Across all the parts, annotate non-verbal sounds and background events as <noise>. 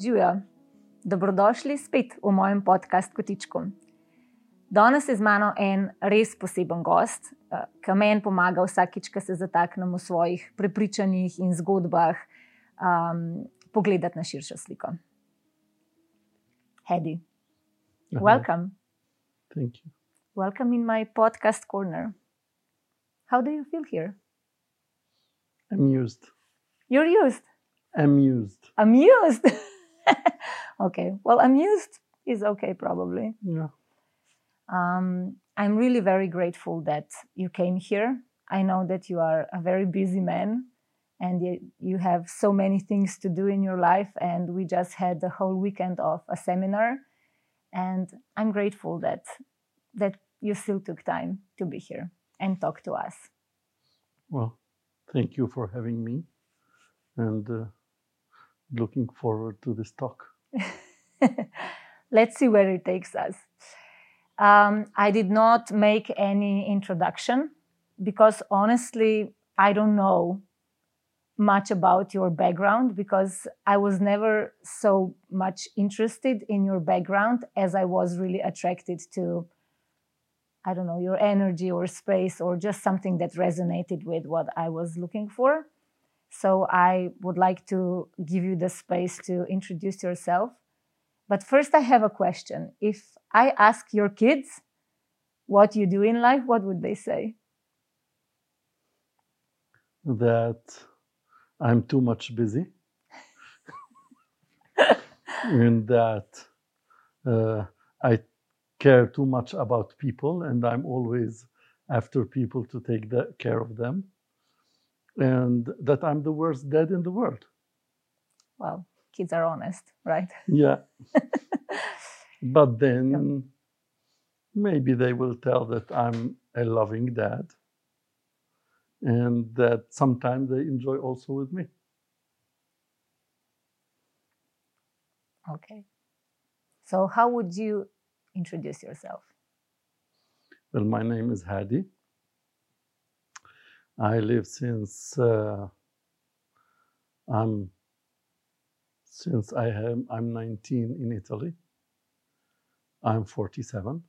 Živijo, dobrodošli spet v mojem podkastu Kotičku. Danes je z mano en res poseben gost, eh, ki meni pomaga vsakič, ko se zataknemo v svojih prepričanjih in zgodbah, um, pogledati na širšo sliko. Hedi, welcome. Thank you. Welcome in my podcast corner. How do you feel here? Amused. You're used. Amused. Amused. <laughs> <laughs> okay. Well, amused is okay, probably. Yeah. Um, I'm really very grateful that you came here. I know that you are a very busy man and you, you have so many things to do in your life. And we just had the whole weekend of a seminar. And I'm grateful that, that you still took time to be here and talk to us. Well, thank you for having me and uh, looking forward to this talk. <laughs> Let's see where it takes us. Um, I did not make any introduction because honestly, I don't know much about your background because I was never so much interested in your background as I was really attracted to, I don't know, your energy or space or just something that resonated with what I was looking for. So I would like to give you the space to introduce yourself. But first, I have a question. If I ask your kids what you do in life, what would they say? That I'm too much busy <laughs> and that uh, I care too much about people and I'm always after people to take the, care of them and that I'm the worst dad in the world. Well, kids are honest, right? <laughs> Yeah. but then maybe they will tell that I'm a loving dad and that sometimes they enjoy also with me. Okay. So, how would you introduce yourself? Well, my name is Hadi. I live since uh, I'm since I am I'm 19 in Italy. I'm 47.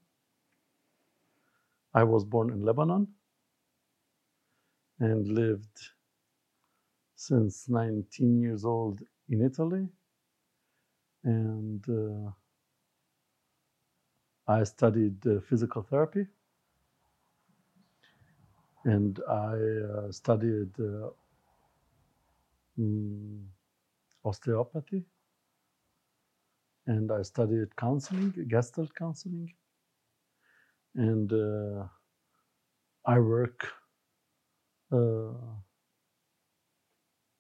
I was born in Lebanon and lived since 19 years old in Italy. And uh, I studied uh, physical therapy and I uh, studied uh, mm, osteopathy and I studied counseling, Gestalt counseling, and uh, I work uh,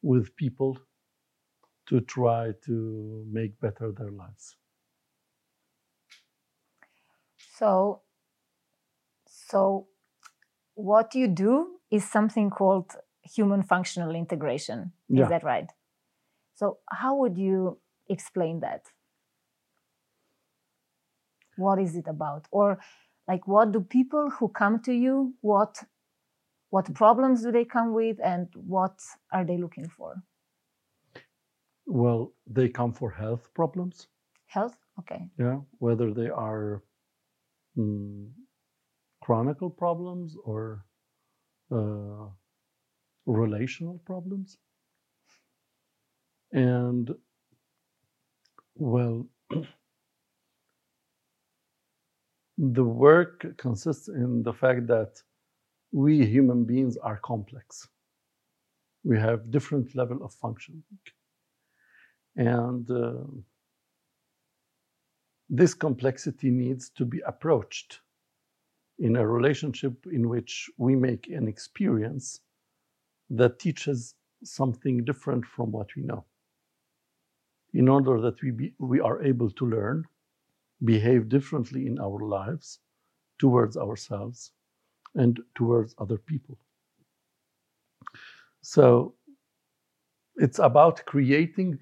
with people to try to make better their lives. So, so what you do is something called human functional integration. Yeah. Is that right? So, how would you explain that? What is it about? Or, like, what do people who come to you, what, what problems do they come with, and what are they looking for? Well, they come for health problems, Health? Okay. yeah, whether they are mm, chronic problems or uh, relational problems. And well, <clears throat> the work consists in the fact that we human beings are complex. We have different level of functioning, and uh, this complexity needs to be approached in a relationship in which we make an experience that teaches something different from what we know. In order that we, be, we are able to learn, behave differently in our lives towards ourselves and towards other people. So it's about creating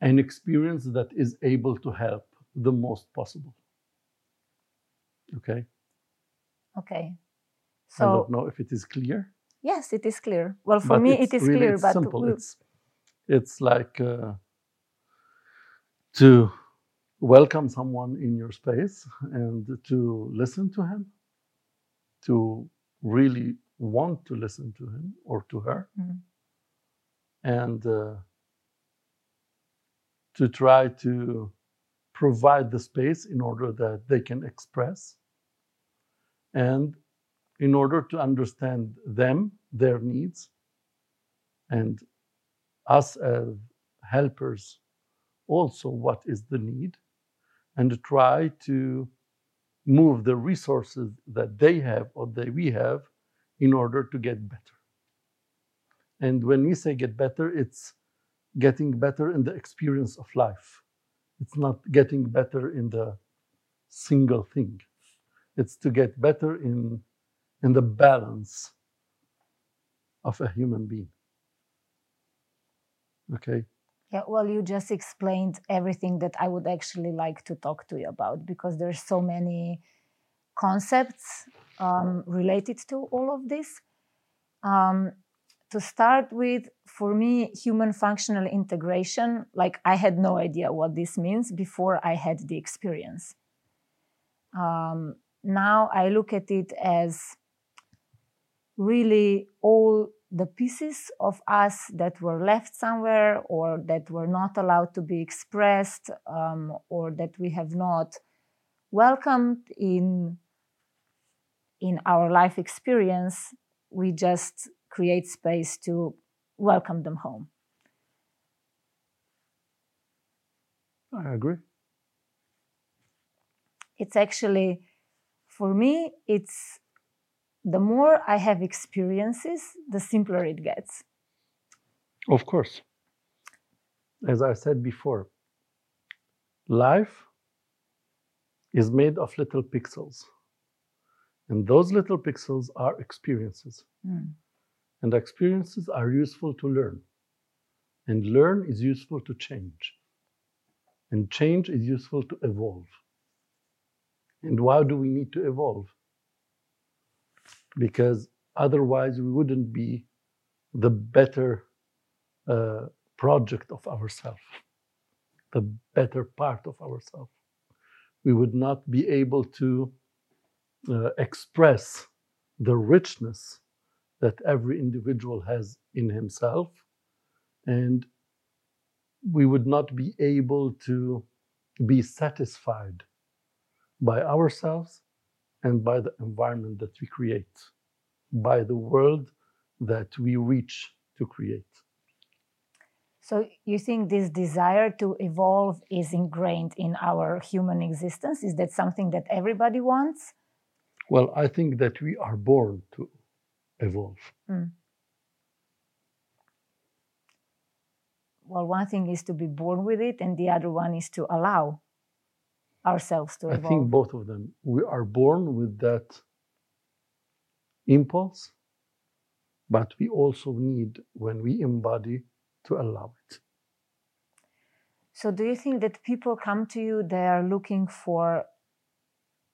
an experience that is able to help the most possible. Okay. Okay. I don't know if it is clear. Yes, it is clear. Well, for but me, it is really- clear, it's but simple. we- It's it's like uh, to welcome someone in your space and to listen to him, to really want to listen to him or to her, Mm. and uh, to try to provide the space in order that they can express and in order to understand them, their needs, and us as helpers also what is the need, and try to move the resources that they have or that we have in order to get better. And when we say get better, it's getting better in the experience of life. It's not getting better in the single thing. It's to get better in, in the balance of a human being. Okay? Yeah, well, you just explained everything that I would actually like to talk to you about because there's so many concepts um, related to all of this. Um, to start with, for me, human functional integration, like I had no idea what this means before I had the experience. Um, now I look at it as really all the pieces of us that were left somewhere or that were not allowed to be expressed um, or that we have not welcomed in in our life experience we just create space to welcome them home I agree. it's actually for me it's the more i have experiences the simpler it gets Of course. As I said before, life is made of little pixels. And those little pixels are experiences. Mm. And experiences are useful to learn. And learn is useful to change. And change is useful to evolve. And why do we need to evolve? Because otherwise, we wouldn't be the better uh, project of ourselves, the better part of ourselves. We would not be able to uh, express the richness that every individual has in himself, and we would not be able to be satisfied by ourselves and by the environment that we create, by the world that we reach to create. So you think this desire to evolve is ingrained in our human existence? Is that something that everybody wants? Well, I think that we are born to evolve. Hmm. Well, one thing is to be born with it, and the other one is to allow ourselves to I think both of them. We are born with that impulse, but we also need, when we embody, to allow it. So, do you think that people come to you, they are looking for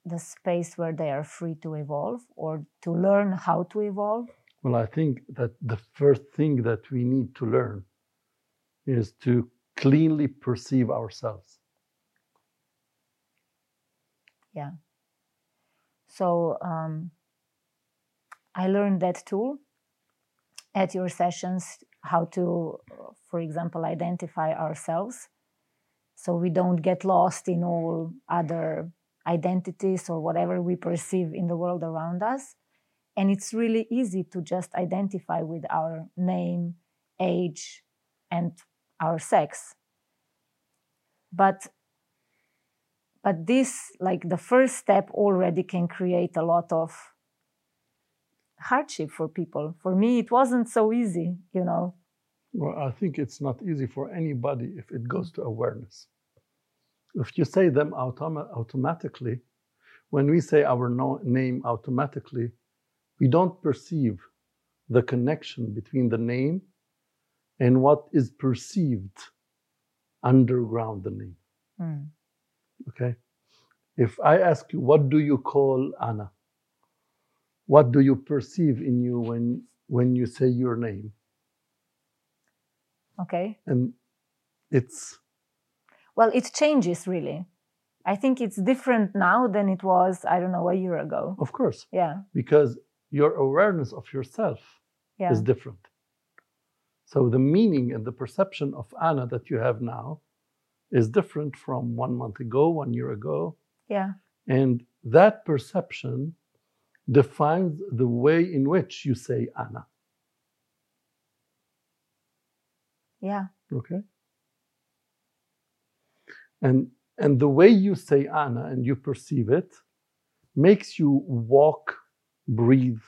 the space where they are free to evolve or to learn how to evolve? Well, I think that the first thing that we need to learn is to cleanly perceive ourselves. Yeah. So, um, I learned that tool at your sessions how to, for example, identify ourselves so we don't get lost in all other identities or whatever we perceive in the world around us. And it's really easy to just identify with our name, age, and our sex. But but this like the first step already can create a lot of hardship for people for me it wasn't so easy you know Well, I think it's not easy for anybody if it goes to awareness. If you say them automa- automatically, when we say our no- name automatically, we don't perceive the connection between the name and what is perceived underground the name. Mm. Okay? If I ask you, what do you call Anna? What do you perceive in you when, when you say your name? okay And it's well, it changes really. I think it's different now than it was, I don't know, a year ago. Of course, Yeah, because your awareness of yourself yeah, is different. So the meaning and the perception of Anna that you have now is different from one month ago, one year ago. yeah, And that perception defines the way in which you say Anna. yeah, Okay? And and the way you say Anna and you perceive it makes you walk, breathe,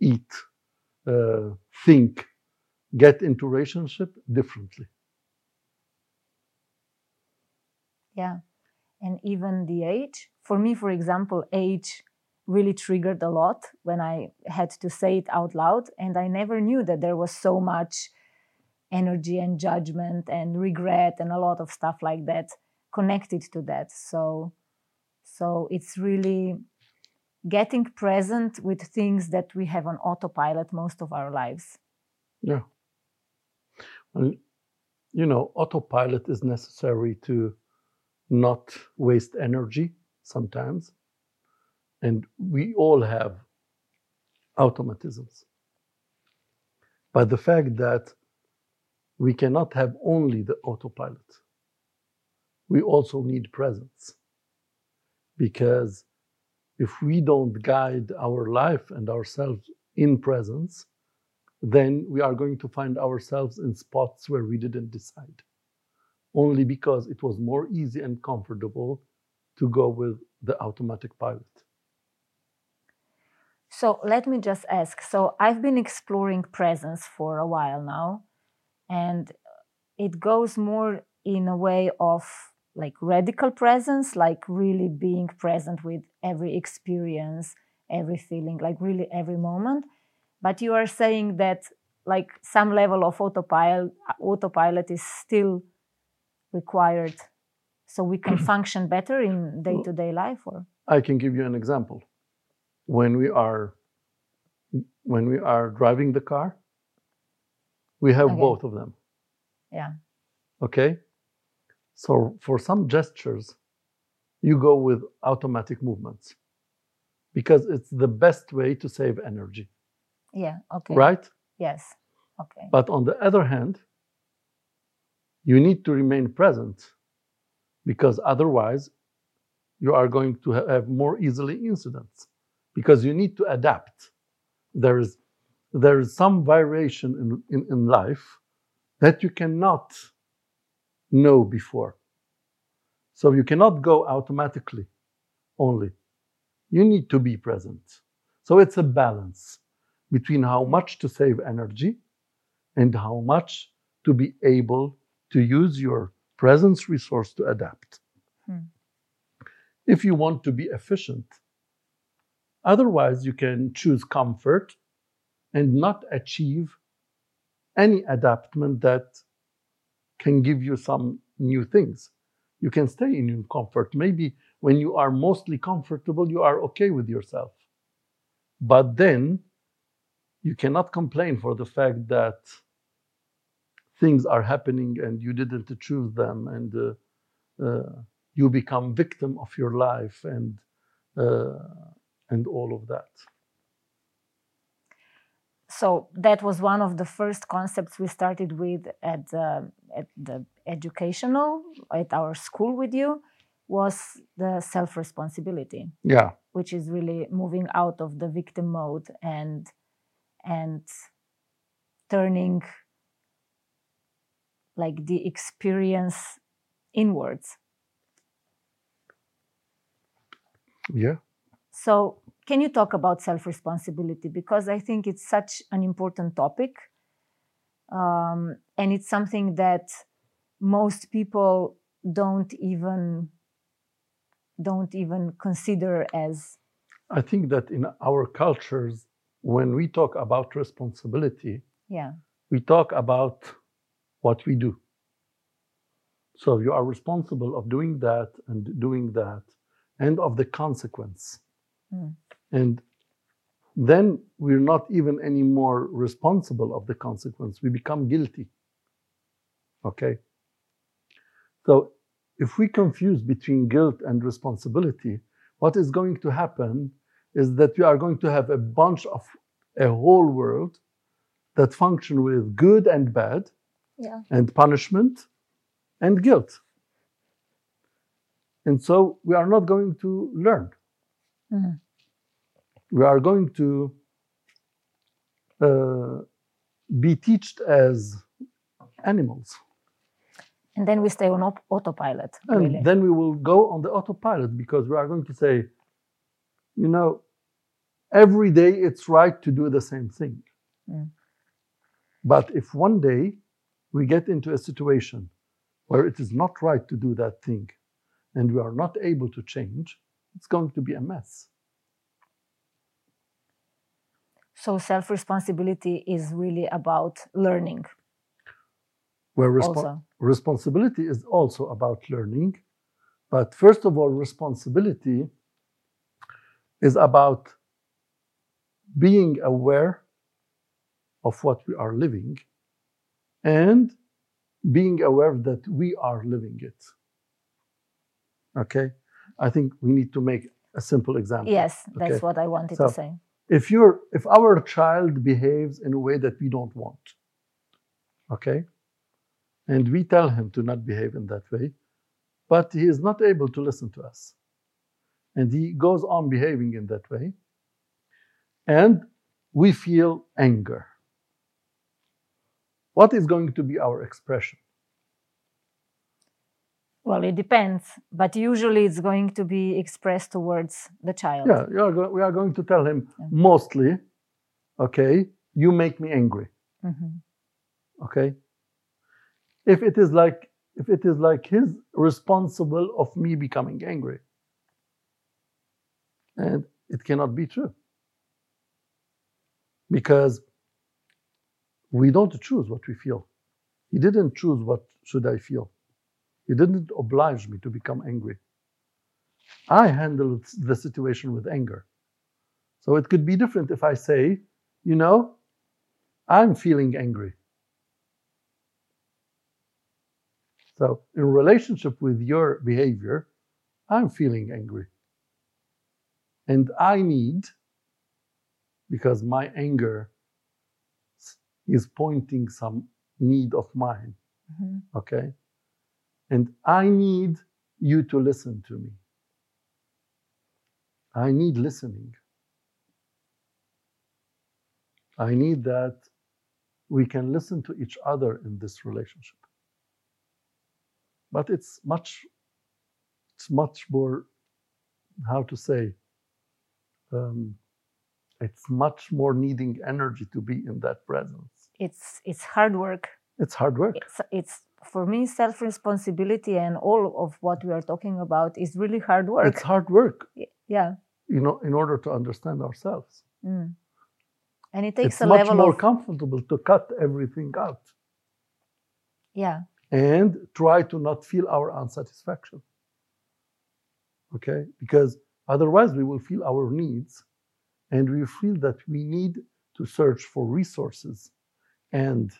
eat, uh, think, get into relationship differently. Yeah. And even the age, for me, for example, age really triggered a lot when I had to say it out loud. And I never knew that there was so much energy and judgment and regret and a lot of stuff like that connected to that. So, so it's really getting present with things that we have on autopilot most of our lives. Yeah. Well, you know, autopilot is necessary to not waste energy sometimes. And we all have automatisms. But the fact that we cannot have only the autopilot, we also need presence. Because if we don't guide our life and ourselves in presence, then we are going to find ourselves in spots where we didn't decide, only because it was more easy and comfortable to go with the automatic pilot. So let me just ask. So I've been exploring presence for a while now, and it goes more in a way of like radical presence, like really being present with every experience, every feeling, like really every moment. But you are saying that like some level of autopilot, autopilot is still required so we can <clears throat> function better in day to day life or I can give you an example. When we are when we are driving the car, we have Okay. both of them. yeah Okay? So for some gestures, you go with automatic movements because it's the best way to save energy, yeah okay right? yes okay But on the other hand, you need to remain present because otherwise you are going to have more easily incidents because you need to adapt. There is, there is some variation in, in, in life that you cannot know before. So you cannot go automatically only. You need to be present. So it's a balance between how much to save energy and how much to be able to use your presence resource to adapt. Hmm. If you want to be efficient, otherwise, you can choose comfort and not achieve any adaptment that can give you some new things. You can stay in your comfort. Maybe when you are mostly comfortable, you are okay with yourself. But then you cannot complain for the fact that things are happening and you didn't choose them and uh, uh, you become victim of your life and uh, and all of that. So that was one of the first concepts we started with at the, at the educational at our school with you was the self responsibility yeah. Which is really moving out of the victim mode and and turning like the experience inwards. Yeah. So can you talk about self responsibility because i think it's such an important topic um, and it's something that most people don't even don't even consider as i think that in our cultures when we talk about responsibility yeah. we talk about what we do. So you are responsible of doing that and doing that and of the consequence. Mm. and then we're not even any more responsible of the consequence. We become guilty. Okay? So if we confuse between guilt and responsibility, what is going to happen is that we are going to have a bunch of a whole world that function with good and bad Yeah. and punishment and guilt. And so we are not going to learn. Mhm. We are going to uh, be taught as animals. And then we stay on op- autopilot. And really. then we will go on the autopilot because we are going to say, you know, every day it's right to do the same thing. Mm. But if one day we get into a situation where it is not right to do that thing and we are not able to change, it's going to be a mess. so self responsibility is really about learning Where respo- responsibility is also about learning. But first of all, responsibility is about being aware of what we are living and being aware that we are living it. Okay? I think we need to make a simple example. Yes, that's Okay. what I wanted So- to say. if you're if our child behaves in a way that we don't want okay and we tell him to not behave in that way but he is not able to listen to us and he goes on behaving in that way and we feel anger what is going to be our expression Well, it depends, but usually it's going to be expressed towards the child. yeah you are we are going to tell him Yeah. mostly okay you make me angry Mhm. okay if it is like if it is like his responsible of me becoming angry and it cannot be true because we don't choose what we feel. He didn't choose what should i feel. He didn't oblige me to become angry. I handled the situation with anger. So it could be different if i say you know i'm feeling angry. So, in relationship with your behavior, I'm feeling angry. And I need, because my anger is pointing some need of mine, Mhm. okay? And I need you to listen to me. I need listening. I need that we can listen to each other in this relationship but it's much it's much more how to say um, it's much more needing energy to be in that presence It's it's hard work. it's hard work It's it's for me self responsibility and all of what we are talking about is really hard work. it's hard work yeah. you know in order to understand ourselves Mm. And it takes it's a much more of comfortable to cut everything out yeah. and try to not feel our unsatisfaction okay because otherwise we will feel our needs and we feel that we need to search for resources and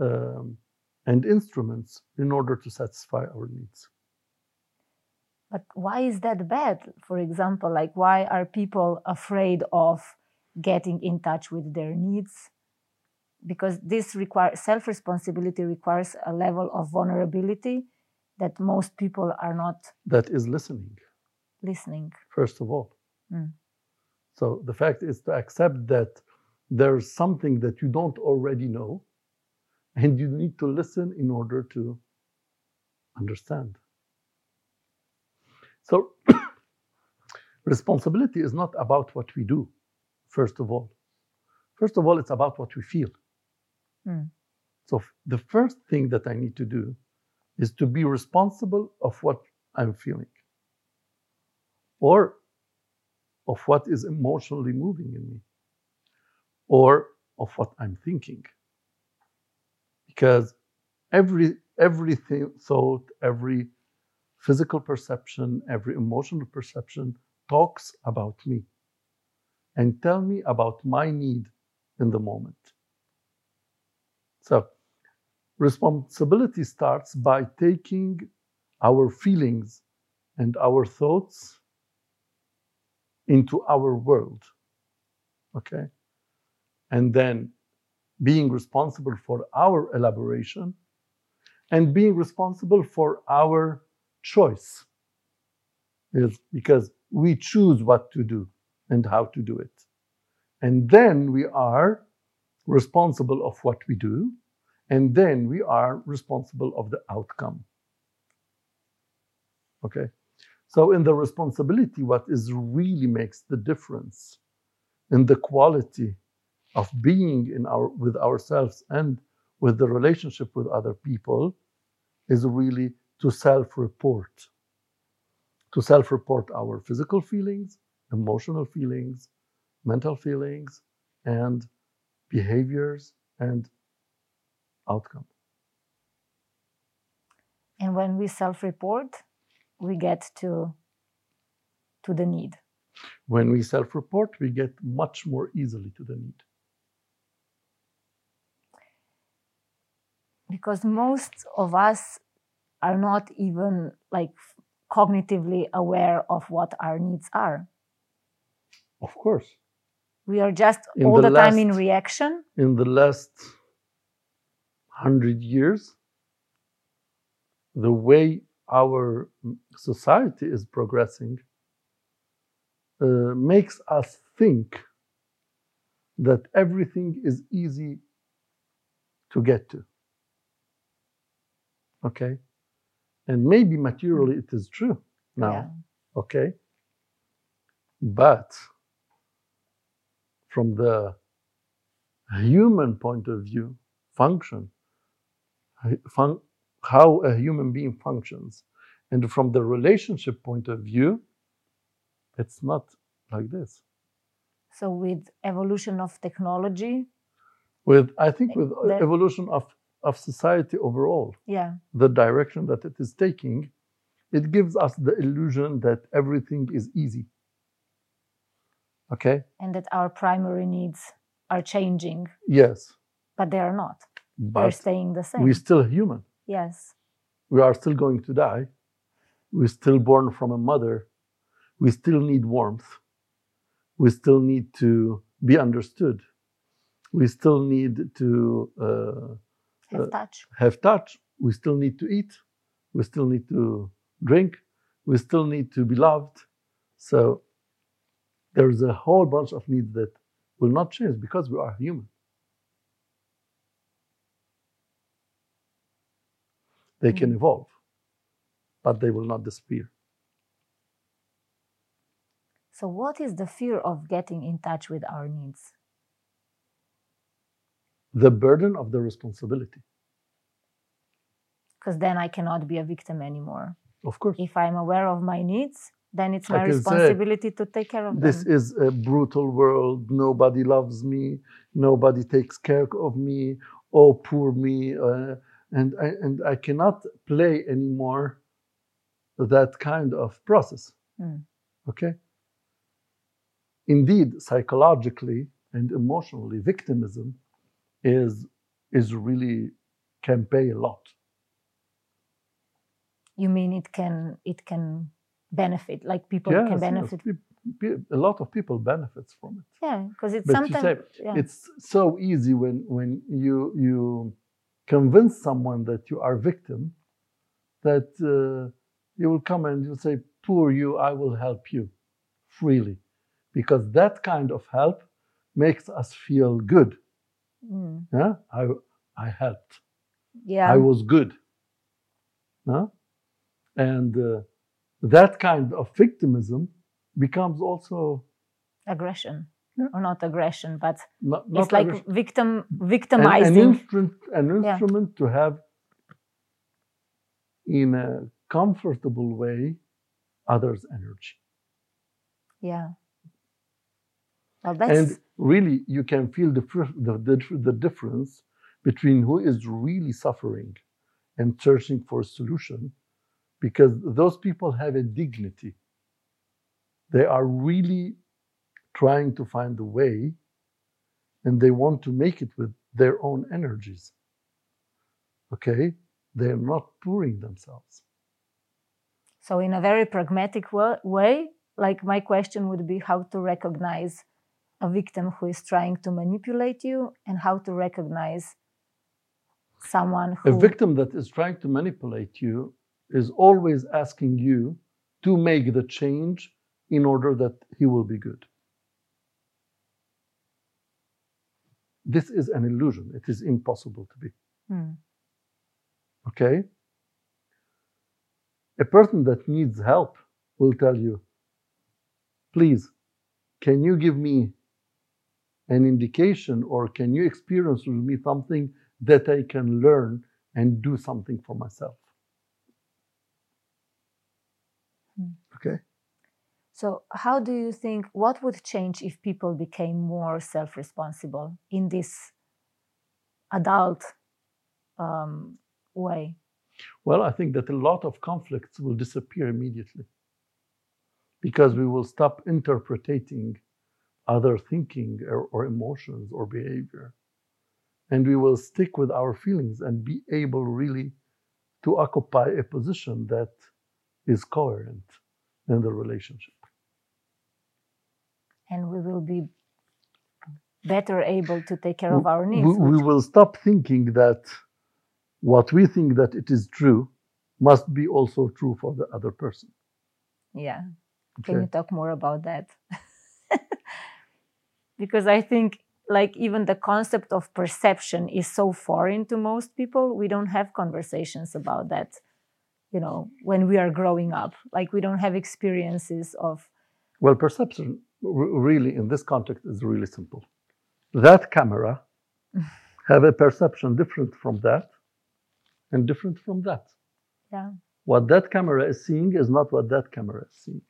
um, and instruments in order to satisfy our needs But why is that bad? For example, like why are people afraid of getting in touch with their needs? Because this requires self responsibility requires a level of vulnerability that most people are not that is listening listening. first of all Mm. so the fact is to accept that there's something that you don't already know and you need to listen in order to understand. So <coughs> responsibility is not about what we do first of all. First of all it's about what we feel. Mm. so the first thing that i need to do is to be responsible of what i'm feeling or of what is emotionally moving in me or of what i'm thinking because every everything thought every physical perception every emotional perception talks about me and tell me about my need in the moment so responsibility starts by taking our feelings and our thoughts into our world. Okay? And then being responsible for our elaboration and being responsible for our choice is because we choose what to do and how to do it. And then we are responsible of what we do, and then we are responsible of the outcome. Okay? So in the responsibility, what is really makes the difference in the quality of being in our with ourselves and with the relationship with other people is really to self-report. To self-report our physical feelings, emotional feelings, mental feelings, and behaviors and outcome. And when we self-report, we get to to the need. When we self-report, we get much more easily to the need. Because most of us are not even like cognitively aware of what our needs are. Of course. We are just In all the the, time in reaction. In the last hundred years, the way our society is progressing uh, makes us think that everything is easy to get to. Okay? And maybe materially mm. it is true now. Yeah. okay? But from the human point of view, function, fun- how a human being functions, and from the relationship point of view, it's not like this. So with evolution of technology, With I think with uh, The- evolution of, of society overall, yeah, the direction that it is taking, it gives us the illusion that everything is easy. Okay? and that our primary needs are changing, Yes. but they are not. They're staying the same. we're still human. yes. We are still going to die. We're still born from a mother. We still need warmth. We still need to be understood. We still need to uh, Have touch. have touch. We still need to eat. We still need to drink. We still need to be loved. So there's a whole bunch of needs that will not change because we are human. They can Mm. evolve, but they will not disappear. So, what is the fear of getting in touch with our needs? The burden of the responsibility, Because then I cannot be a victim anymore. of course. If I'm aware of my needs, then it's my can say, responsibility to take care of This them. is a brutal world. Nobody loves me. Nobody takes care of me. Oh, poor me. Uh, and, I, and I cannot play anymore that kind of process. Mm. Okay? Indeed, psychologically and emotionally, victimism is, is really can pay a lot. You mean it can it can benefit, like people Yes, can benefit? pe- a lot of people benefits from it. Yeah, because it's But sometimes say yeah. it's so easy when when you you convince someone that you are victim that uh, you will come and you say poor you i will help you freely because that kind of help makes us feel good Mm. yeah i i helped yeah. i was good huh? and uh, that kind of victimism becomes also aggression Yeah. or not aggression, but not, it's like aggression. victim an, an victimizing. instrument, an Yeah. instrument to have in a comfortable way others' energy. yeah. Well, that's And really, you can feel the, the, the, the difference between who is really suffering and searching for a solution because those people have a dignity. They are really trying to find a way and they want to make it with their own energies. Okay? They're not pouring themselves. So, in a very pragmatic wa- way, like my question would be how to recognize a victim who is trying to manipulate you and how to recognize someone A victim that is trying to manipulate you is always asking you to make the change in order that he will be good. This is an illusion. It is impossible to be. Hmm. Okay? A person that needs help will tell you, please, can you give me an indication or can you experience with me something that I can learn and do something for myself? Hmm. Okay? So, how do you think what would change if people became more self responsible in this adult um, way? Well, I think that a lot of conflicts will disappear immediately because we will stop interpreting other thinking or, or emotions or behavior. And we will stick with our feelings and be able really to occupy a position that is coherent in the relationship. And we will be better able to take care of our needs. We, we will stop thinking that what we think that it is true must be also true for the other person. yeah. Can Okay? you talk more about that? <laughs> because I think, like, even the concept of perception is so foreign to most people. We don't have conversations about that, you know, when we are growing up. Like, we don't have experiences of, Well, perception really in this context is really simple. That camera <laughs> have a perception different from that and different from that. yeah, What that camera is seeing is not what that camera is seeing.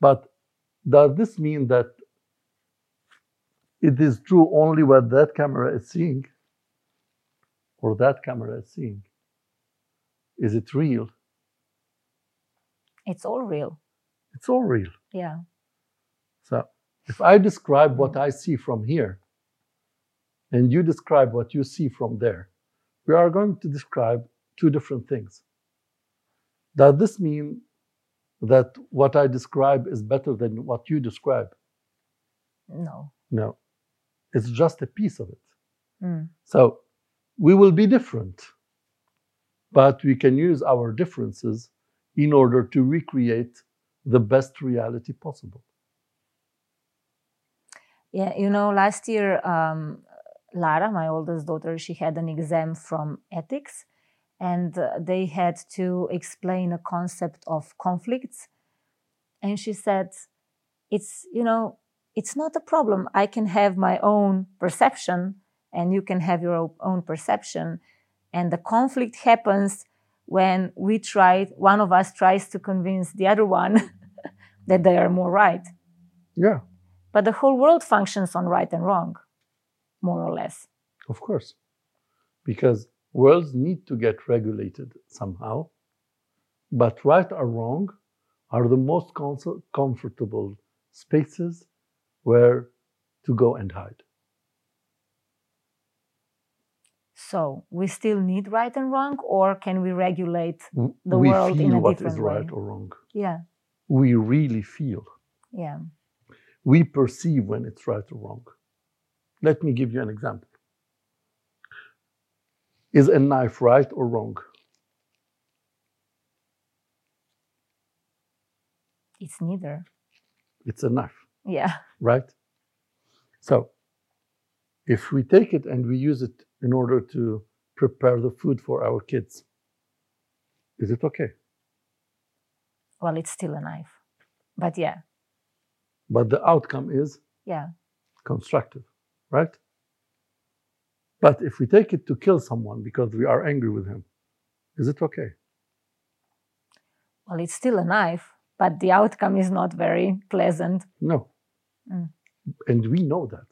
But does this mean that it is true only what that camera is seeing or that camera is seeing? Is it real? it's all real. It's all real. Yeah. So if I describe what I see from here and you describe what you see from there, we are going to describe two different things. Does this mean that what I describe is better than what you describe? No. No. It's just a piece of it. Mm. So we will be different, but we can use our differences in order to recreate the best reality possible. Yeah, you know, last year, um, Lara, my oldest daughter, she had an exam from ethics, and uh, they had to explain a concept of conflicts. And she said, "It's you know, it's not a problem. I can have my own perception, and you can have your own perception, and the conflict happens when we try. One of us tries to convince the other one <laughs> that they are more right." Yeah, But the whole world functions on right and wrong, more or less. Of course, because worlds need to get regulated somehow, but right or wrong are the most comfortable spaces where to go and hide. So we still need right and wrong, or can we regulate? The we world in a what is different right way. Right or wrong. Yeah, We really feel. yeah. We perceive when it's right or wrong. Let me give you an example. Is a knife right or wrong? It's neither. It's a knife. Yeah, right? So, if we take it and we use it in order to prepare the food for our kids, is it okay? well, it's still a knife. But yeah, But the outcome is yeah, constructive, right? But if we take it to kill someone because we are angry with him, is it okay? well, it's still a knife, but the outcome is not very pleasant. No. Mm. And we know that.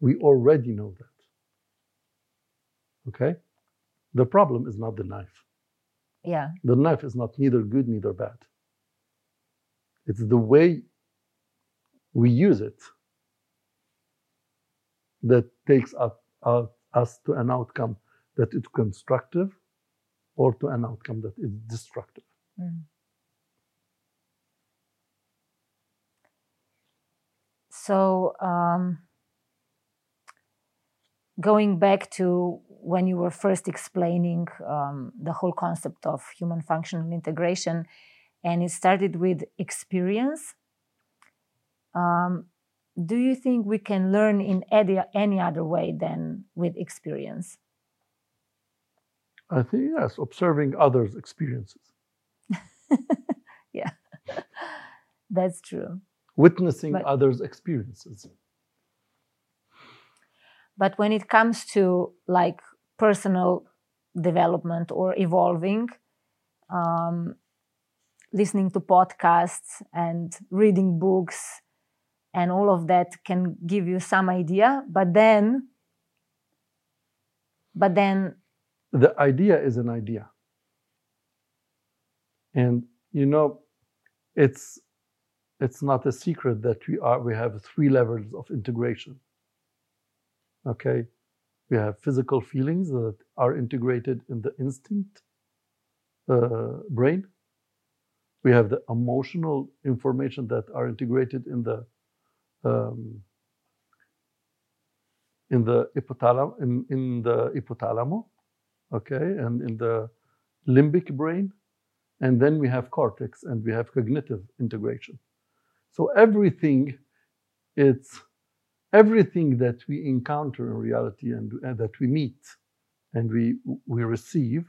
We already know that. Okay? The problem is not the knife. Yeah, The knife is not neither good neither bad. It's the way we use it that takes up, us to an outcome that is constructive or to an outcome that is destructive. Mm. So, um, going back to when you were first explaining um, the whole concept of human functional integration, and it started with experience. Um, do you think we can learn in any, any other way than with experience? I think, yes, observing others' experiences. <laughs> yeah, <laughs> that's true. Witnessing But- others' experiences. But when it comes to like personal development or evolving, um, listening to podcasts and reading books and all of that can give you some idea, but then, but then, The idea is an idea. And you know, it's it's not a secret that we are we have three levels of integration. Okay. We have physical feelings that are integrated in the instinct uh, brain. We have the emotional information that are integrated in the um, in the hypothalamus in, in the hypothalamus, okay, and in the limbic brain, and then we have cortex and we have cognitive integration. So everything, it's everything that we encounter in reality and, and that we meet and we we receive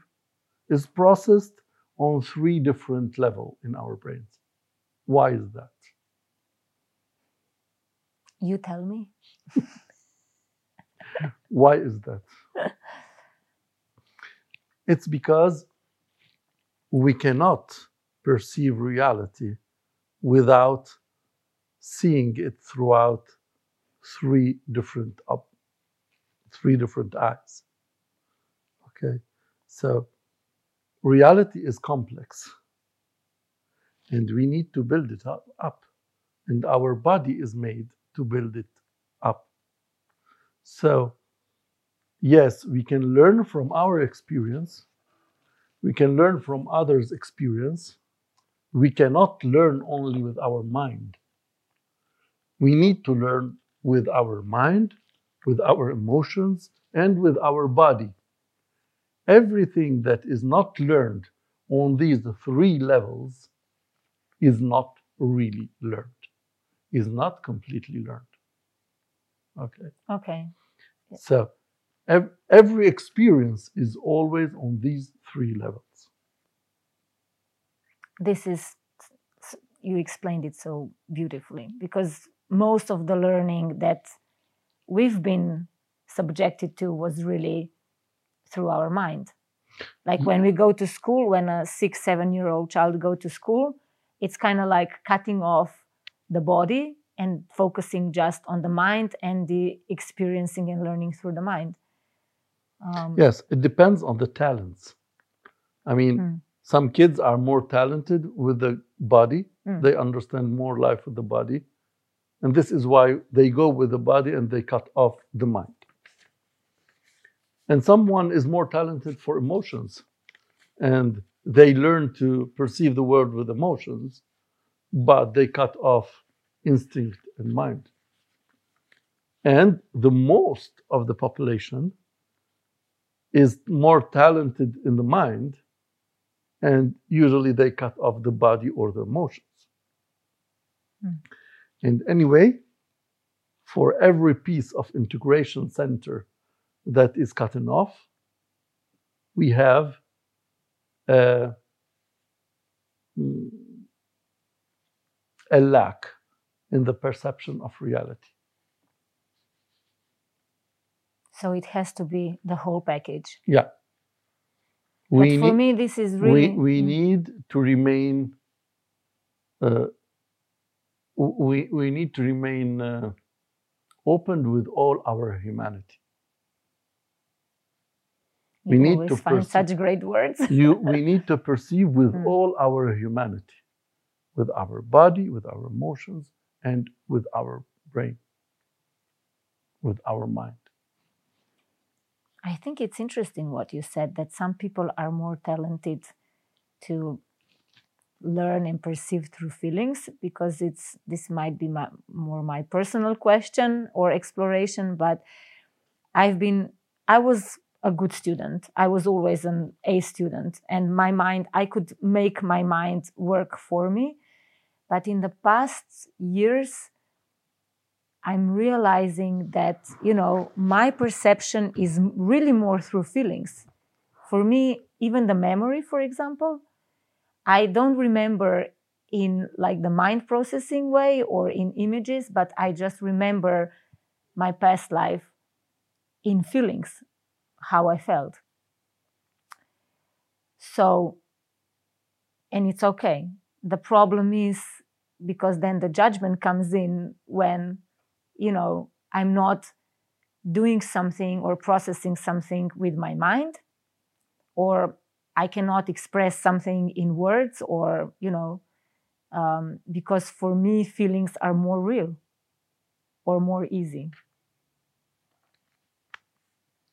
is processed on three different level in our brains. Why is that? you tell me. <laughs> Why is that? <laughs> it's because we cannot perceive reality without seeing it throughout three different up, three different eyes. Okay, so reality is complex, and we need to build it up, up, and our body is made to build it up. So, yes, we can learn from our experience. We can learn from others' experience. We cannot learn only with our mind. We need to learn with our mind, with our emotions, and with our body. Everything that is not learned on these three levels is not really learned, is not completely learned. Okay. Okay. So ev- every experience is always on these three levels. this is you explained it so beautifully because most of the learning that we've been subjected to was really through our mind like when we go to school when a six seven year old child go to school it's kind of like cutting off the body and focusing just on the mind and the experiencing and learning through the mind um, Yes, it depends on the talents. I mean, Mm. some kids are more talented with the body, Mm. they understand more life with the body. And this is why they go with the body and they cut off the mind. And someone is more talented for emotions and they learn to perceive the world with emotions, but they cut off instinct and mind. And the most of the population is more talented in the mind, and usually they cut off the body or the emotions. Mm. And anyway, for every piece of integration center that is cut off, we have a, mm, a lack in the perception of reality. so it has to be the whole package Yeah. We but for need- me this is really we, we Mm. need to remain uh, we, we need to remain uh, open with all our humanity we need to find perceive- such great words. <laughs> you, we need to perceive with Mm. all our humanity with our body with our emotions and with our brain with our mind I think it's interesting what you said that some people are more talented to learn and perceive through feelings because it's this might be my, more my personal question or exploration but i've been i was a good student. I was always an a student and my mind i could make my mind work for me. But in the past years i'm realizing that you know my perception is really more through feelings. For me even the memory for example I don't remember in like the mind processing way or in images, but I just remember my past life in feelings, how I felt. So, and it's okay. The problem is because then the judgment comes in when, you know, I'm not doing something or processing something with my mind or I cannot express something in words or, you know, um, because for me, feelings are more real or more easy.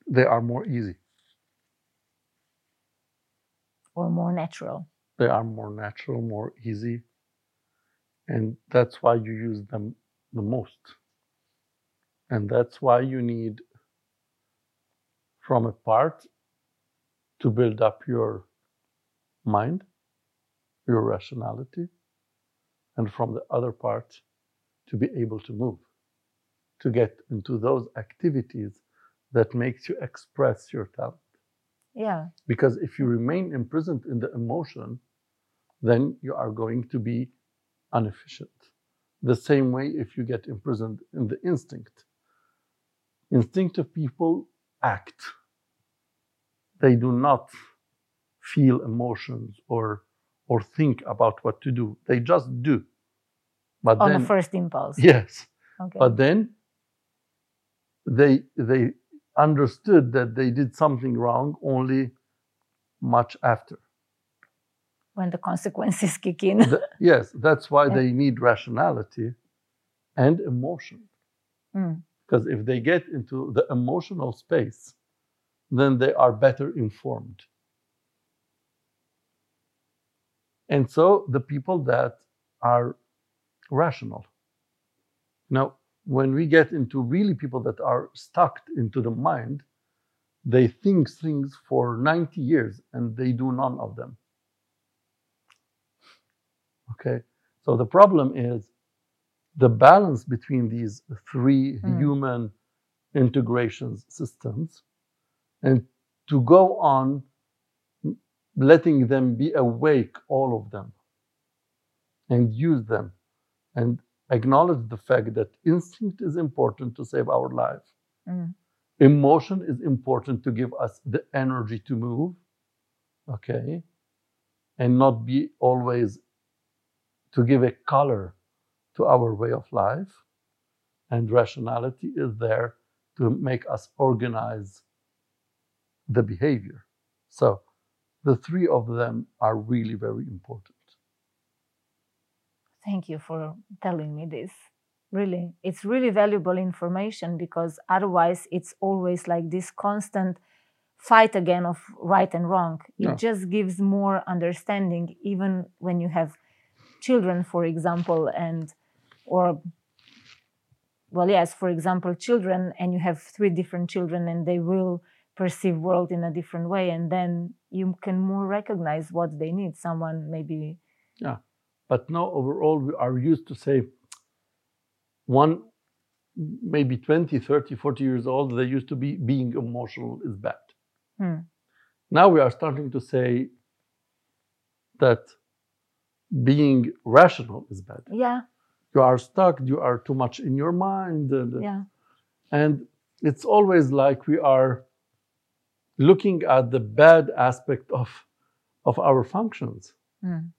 They are more easy. Or more natural. They are more natural, more easy. And that's why you use them the most. And that's why you need, from a part, to build up your mind, your rationality, and from the other part, to be able to move, to get into those activities that makes you express your talent. Yeah. Because if you remain imprisoned in the emotion, then you are going to be inefficient. The same way if you get imprisoned in the instinct. Instinctive people act they do not feel emotions or or think about what to do. They just do. But on then, the first impulse. Yes. Okay. But then they they understood that they did something wrong only much after. When the consequences <laughs> kick in. the, yes, that's why yeah. they need rationality and emotion. Mm. Because if they get into the emotional space, then they are better informed. And so the people that are rational. Now, when we get into really people that are stuck into the mind, they think things for 90 years and they do none of them. Okay, so the problem is the balance between these three mm. human integrations systems and to go on letting them be awake, all of them, and use them and acknowledge the fact that instinct is important to save our life. Mm. Emotion is important to give us the energy to move, okay, and not be always to give a color to our way of life. And rationality is there to make us organize the behavior. So the three of them are really very important. Thank you for telling me this. Really, it's really valuable information because otherwise it's always like this constant fight again of right and wrong. It yeah. just gives more understanding, even when you have children, for example, and or well, yes, for example, children, and you have three different children, and they will perceive world in a different way and then you can more recognize what they need. Someone maybe yeah but now overall we are used to say one maybe 20 30 40 years old they used to be being emotional is bad. Hmm. now we are starting to say that being rational is bad. Yeah. You are stuck you are too much in your mind and, yeah. and it's always like we are looking at the bad aspect of, of our functions. Mm.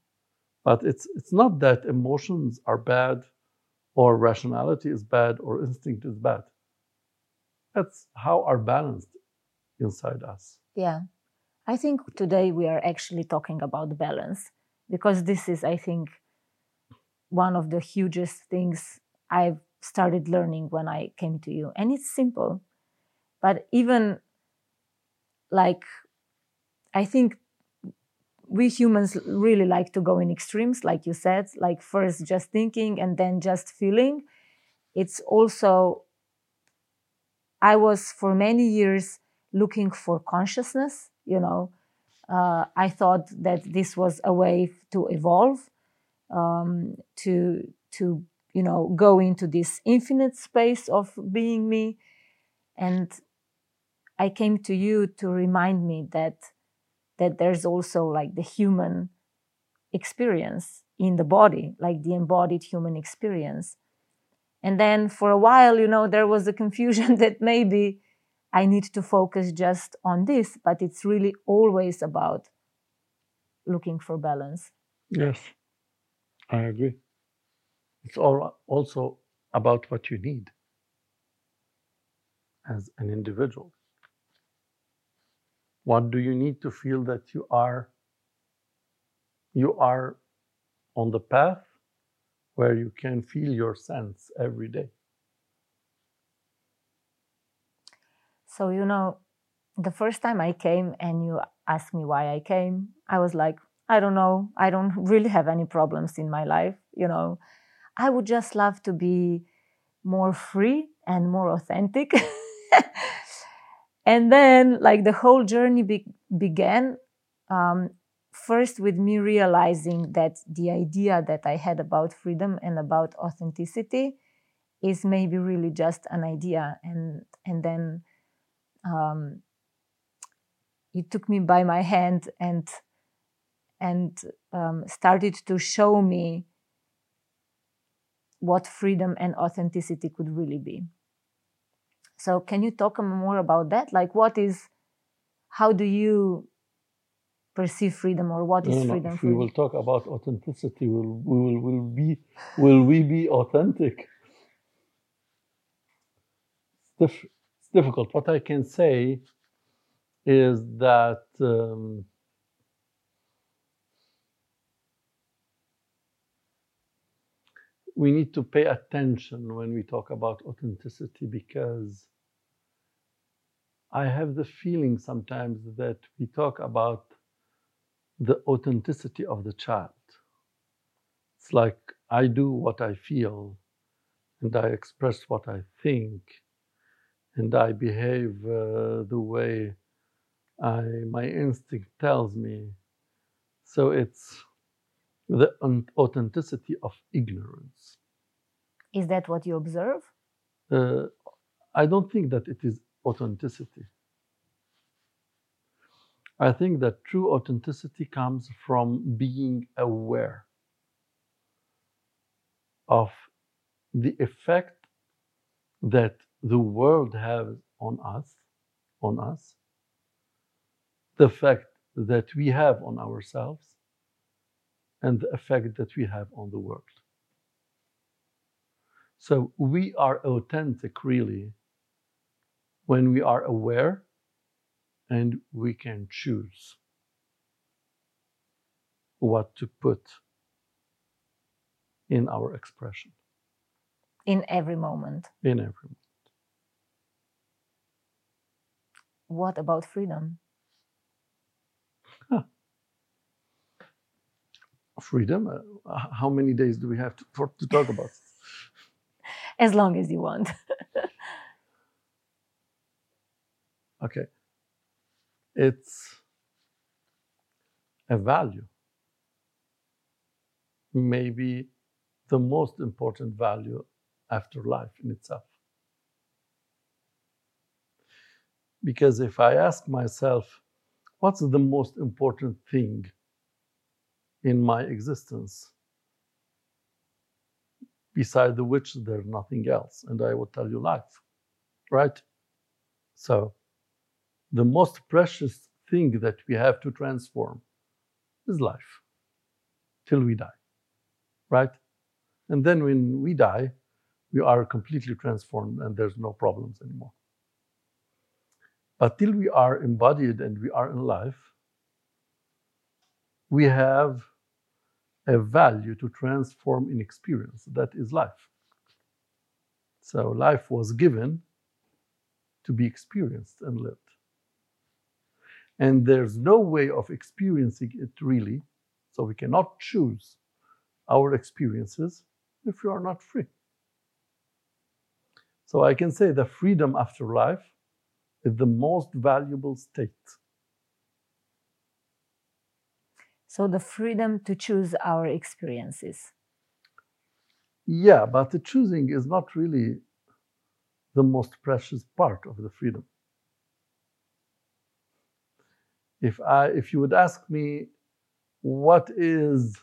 But it's, it's not that emotions are bad or rationality is bad or instinct is bad. That's how are balanced inside us. Yeah. I think today we are actually talking about balance because this is, I think, one of the hugest things I've started learning when I came to you. And it's simple. But even like I think we humans really like to go in extremes, like you said, like first just thinking and then just feeling. It's also, I was for many years looking for consciousness, you know. Uh, I thought that this was a way to evolve, um, to to you know go into this infinite space of being me, and I came to you to remind me that that there's also like the human experience in the body, like the embodied human experience. And then for a while, you know, there was a confusion <laughs> that maybe I need to focus just on this, but it's really always about looking for balance. Yes, I agree. It's all also about what you need as an individual. What do you need to feel that you are you are on the path where you can feel your sense every day? So, you know, the first time I came and you asked me why I came, I was like, I don't know. I don't <laughs> really have any problems in my life. You know, I would just love to be more free and more authentic. <laughs> and then like the whole journey be- began um, first with me realizing that the idea that i had about freedom and about authenticity is maybe really just an idea. And and then um, you took me by my hand and and um, started to show me what freedom and authenticity could really be so can you talk more about that? Like what is how do you perceive freedom or what is no, no, freedom if we will talk about authenticity, will we will, will be will we be authentic? It's, it's difficult. What I can say is that um, we need to pay attention when we talk about authenticity because I have the feeling sometimes that we talk about the authenticity of the child. It's like I do what I feel and I express what I think and I behave uh, the way I, my instinct tells me. So it's the authenticity of ignorance. Is that what you observe? Uh, I don't think that it is authenticity. I think that true authenticity comes from being aware of the effect that the world has on us, on us, the effect that we have on ourselves, and the effect that we have on the world. So we are authentic really when we are aware and we can choose what to put in our expression. In every moment. In every moment. What about freedom? Huh. Freedom? Uh, how many days do we have to, for, to talk about? <laughs> as long as you want. <laughs> Okay. It's a value. Maybe the most important value after life in itself. Because if I ask myself, what's the most important thing in my existence, beside which there's nothing else? And I will tell you life, right? So the most precious thing that we have to transform is life till we die, right? And then when we die, we are completely transformed and there's no problems anymore. But till we are embodied and we are in life, we have a value to transform in experience. That is life. So life was given to be experienced and lived. And there's no way of experiencing it really. So we cannot choose our experiences if we are not free. So I can say the freedom after life is the most valuable state. So the freedom to choose our experiences. Yeah, but the choosing is not really the most precious part of the freedom. If I if you would ask me what is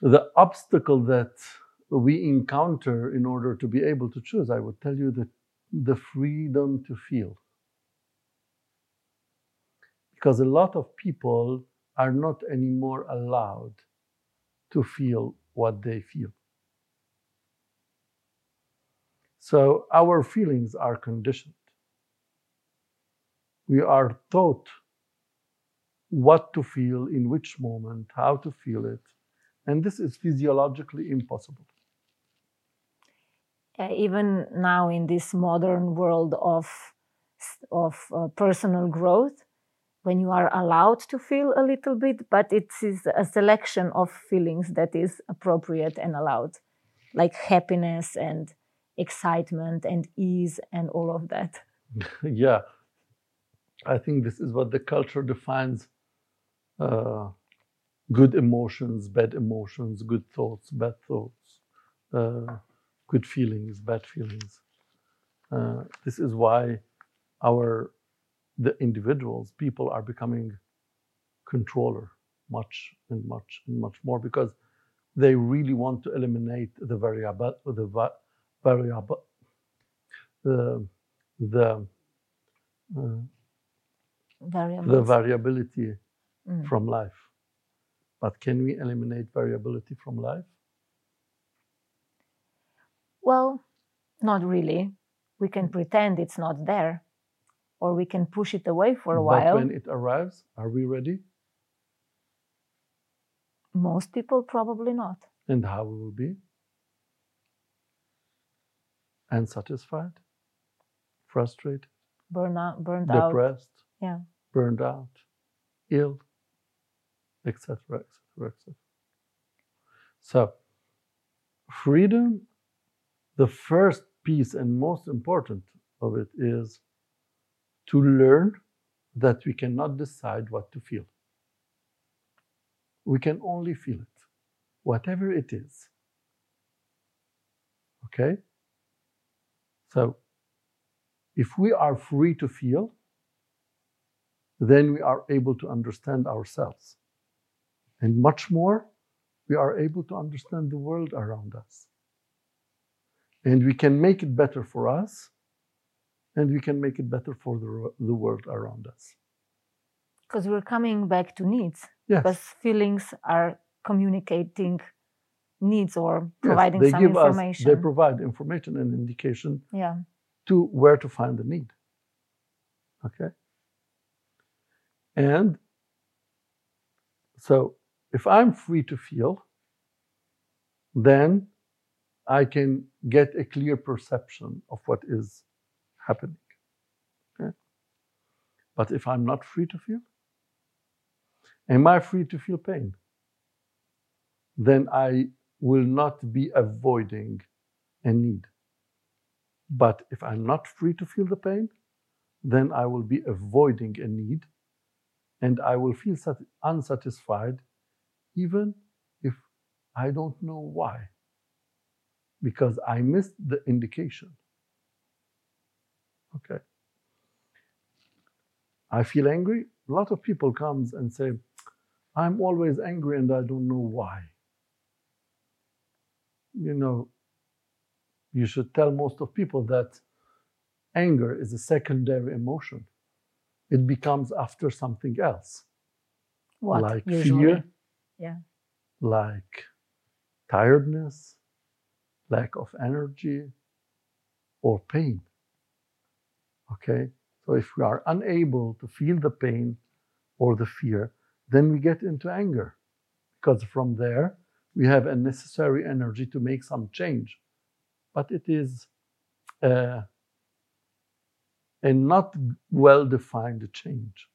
the obstacle that we encounter in order to be able to choose, I would tell you that the freedom to feel. Because a lot of people are not anymore allowed to feel what they feel. So our feelings are conditioned. We are taught what to feel, in which moment, how to feel it. And this is physiologically impossible. Uh, even now, in this modern world of, of uh, personal growth, when you are allowed to feel a little bit, but it is a selection of feelings that is appropriate and allowed, like happiness and excitement and ease and all of that. <laughs> yeah, I think this is what the culture defines uh, good emotions, bad emotions, good thoughts, bad thoughts, uh, good feelings, bad feelings. Uh, this is why our the individuals, people are becoming controller much and much and much more because they really want to eliminate the variable, the variable, the the uh, the variability mm. from life. But can we eliminate variability from life? Well, not really. We can pretend it's not there or we can push it away for a but while. when it arrives, are we ready? Most people probably not. And how will we will be? Unsatisfied, frustrated, burnout, burned depressed, out, depressed, yeah, burned out, ill, etc., etc., etc. So, freedom, the first piece and most important of it is to learn that we cannot decide what to feel. We can only feel it, whatever it is. Okay? So, if we are free to feel, then we are able to understand ourselves. And much more, we are able to understand the world around us. And we can make it better for us and we can make it better for the, the world around us. Because we're coming back to needs. Yes. Because feelings are communicating needs or providing yes, they some give information. Us, they provide information and indication yeah. to where to find the need. Okay? And so if I'm free to feel, then I can get a clear perception of what is happening. Okay? But if I'm not free to feel, am I free to feel pain? Then I will not be avoiding a need. But if I'm not free to feel the pain, then I will be avoiding a need and I will feel unsatisfied even if I don't know why. Because I missed the indication. Okay. I feel angry. A lot of people comes and say, I'm always angry and I don't know why. You know, you should tell most of people that anger is a secondary emotion. It becomes after something else. What? Like usually? fear. Yeah. Like tiredness, lack of energy, or pain. Okay? So if we are unable to feel the pain or the fear, then we get into anger. Because from there, we have a necessary energy to make some change. But it is, uh, and not well defined change.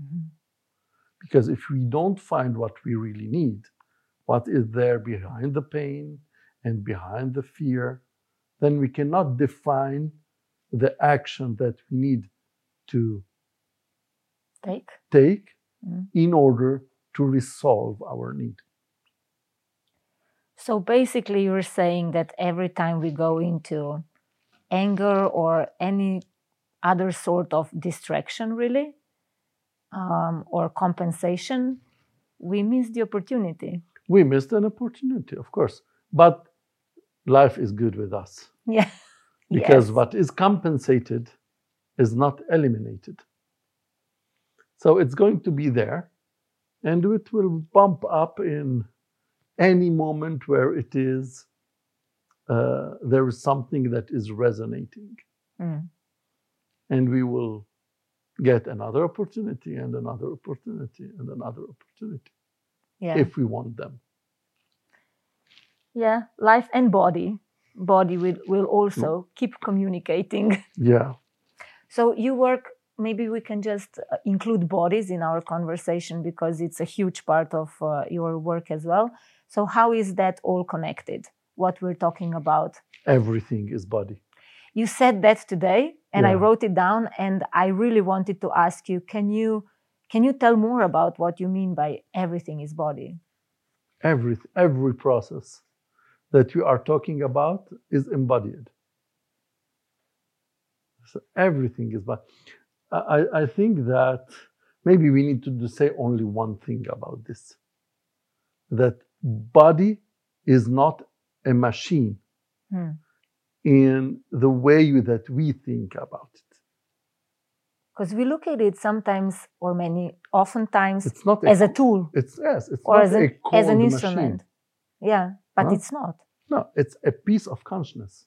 Mhm. Because if we don't find what we really need, what is there behind the pain and behind the fear, then we cannot define the action that we need to Take. take Mm. in order to resolve our need. So basically, you're saying that every time we go into anger or any other sort of distraction, really, um, or compensation, we miss the opportunity. We missed an opportunity, of course, but life is good with us <laughs> Yeah. because Yes. what is compensated is not eliminated. So it's going to be there and it will bump up in any moment where it is uh, there is something that is resonating Mm. And we will get another opportunity and another opportunity and another opportunity Yeah. if we want them yeah. Life and body. Body will, will also keep communicating. <laughs> yeah So you work, maybe we can just uh, include bodies in our conversation because it's a huge part of uh, your work as well. So, how is that all connected? What we're talking about? everything is body You said that today, and I wrote it down, and I really wanted to ask you can you can you tell more about what you mean by everything is body? every every process that you are talking about is embodied so everything is but I, I think that maybe we need to do- say only one thing about this that body is not a machine Hmm. In the way that we think about it Because we look at it sometimes, or many, oftentimes, it's not as a tool it's yes it's or not as a an, as an machine. instrument. Yeah, but Huh? it's not. no it's a piece of consciousness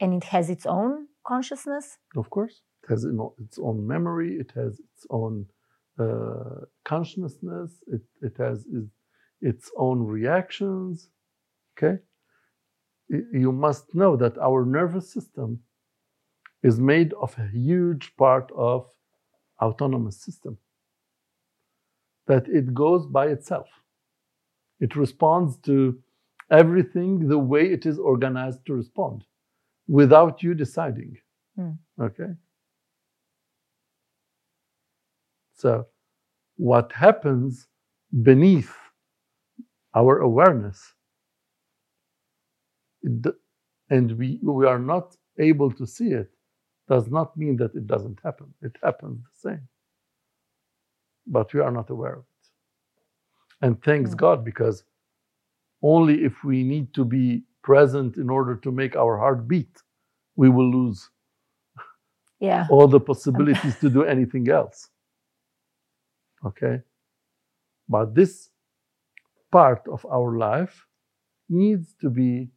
And it has its own consciousness. Of course, it has its own memory. It has its own uh, consciousness. It, it has its, own reactions. Okay, you must know that our nervous system is made of a huge part of autonomous system. That it goes by itself. It responds to everything the way it is organized to respond, without you deciding. Hmm. Okay. So, what happens beneath our awareness, it and we, we are not able to see it, does not mean that it doesn't happen. It happens the same. But we are not aware of it. And thanks Mm. God, because only if we need to be present in order to make our heart beat, we will lose Yeah. all the possibilities to do anything else. Okay? But this part of our life needs to be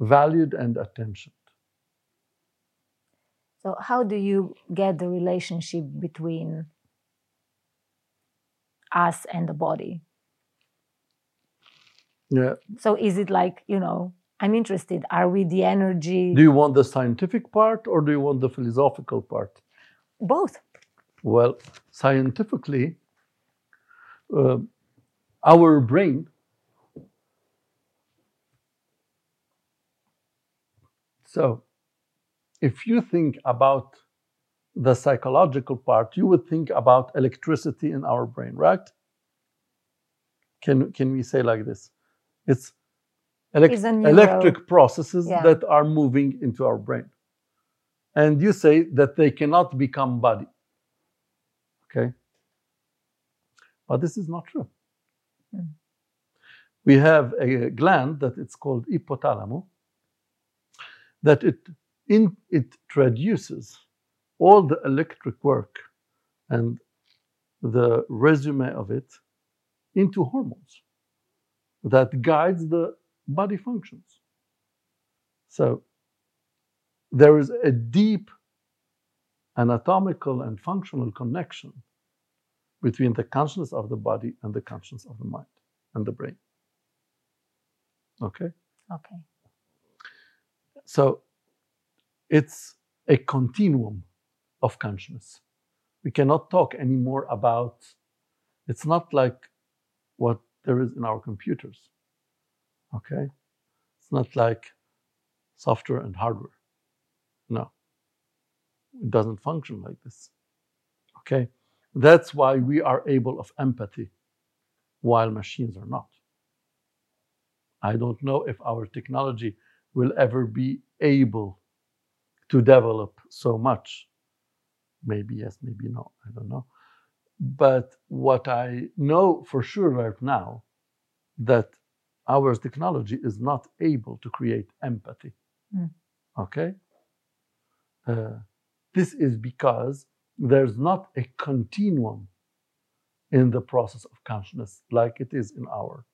valued and attentioned. So, how do you get the relationship between us and the body? Yeah. So, is it like, you know, I'm interested. Are we the energy? Do you want the scientific part or do you want the philosophical part? Both. Well, scientifically, uh, our brain so if you think about the psychological part you would think about electricity in our brain right? Can can we say like this? It's elec- It's a electric processes Yeah. that are moving into our brain. And you say that they cannot become body. Okay? But this is not true. Hmm. we have a gland that it's called hypothalamus that it in it traduces all the electric work and the resume of it into hormones that guides the body functions. So there is a deep anatomical and functional connection between the consciousness of the body and the consciousness of the mind and the brain. Okay? Okay. So it's a continuum of consciousness. We cannot talk anymore about, it's not like what there is in our computers. Okay? It's not like software and hardware. No. It doesn't function like this. Okay? That's why we are able of empathy while machines are not. I don't know if our technology will ever be able to develop so much. Maybe yes, maybe no, I don't know. But what I know for sure right now that our technology is not able to create empathy. Mm. Okay? Uh, this is because there's not a continuum in the process of consciousness like it is in our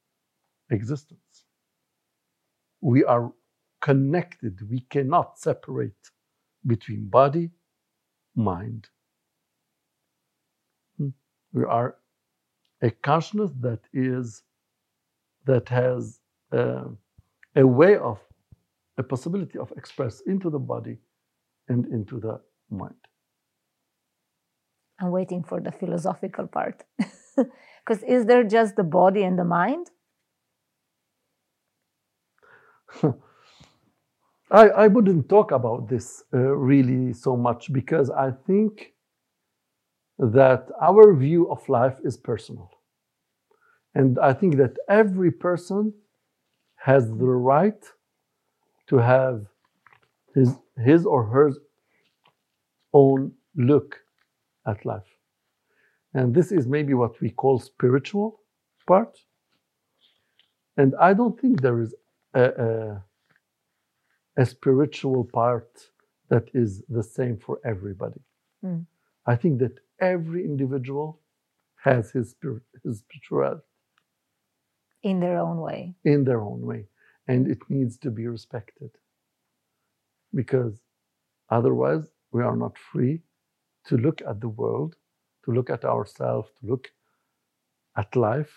existence. We are connected, we cannot separate between body, mind. Hmm. We are a consciousness that is that has uh, a way of a possibility of express into the body and into the mind. I'm waiting for the philosophical part. <laughs> Because is there just the body and the mind? <laughs> I, I wouldn't talk about this uh, really so much because I think that our view of life is personal. And I think that every person has the right to have his, his or her own look at life. And this is maybe what we call spiritual part. And I don't think there is a, a, a spiritual part that is the same for everybody. Mm. I think that every individual has his spirit, his spirituality In their own way. in their own way, and it needs to be respected because otherwise we are not free to look at the world, to look at ourselves, to look at life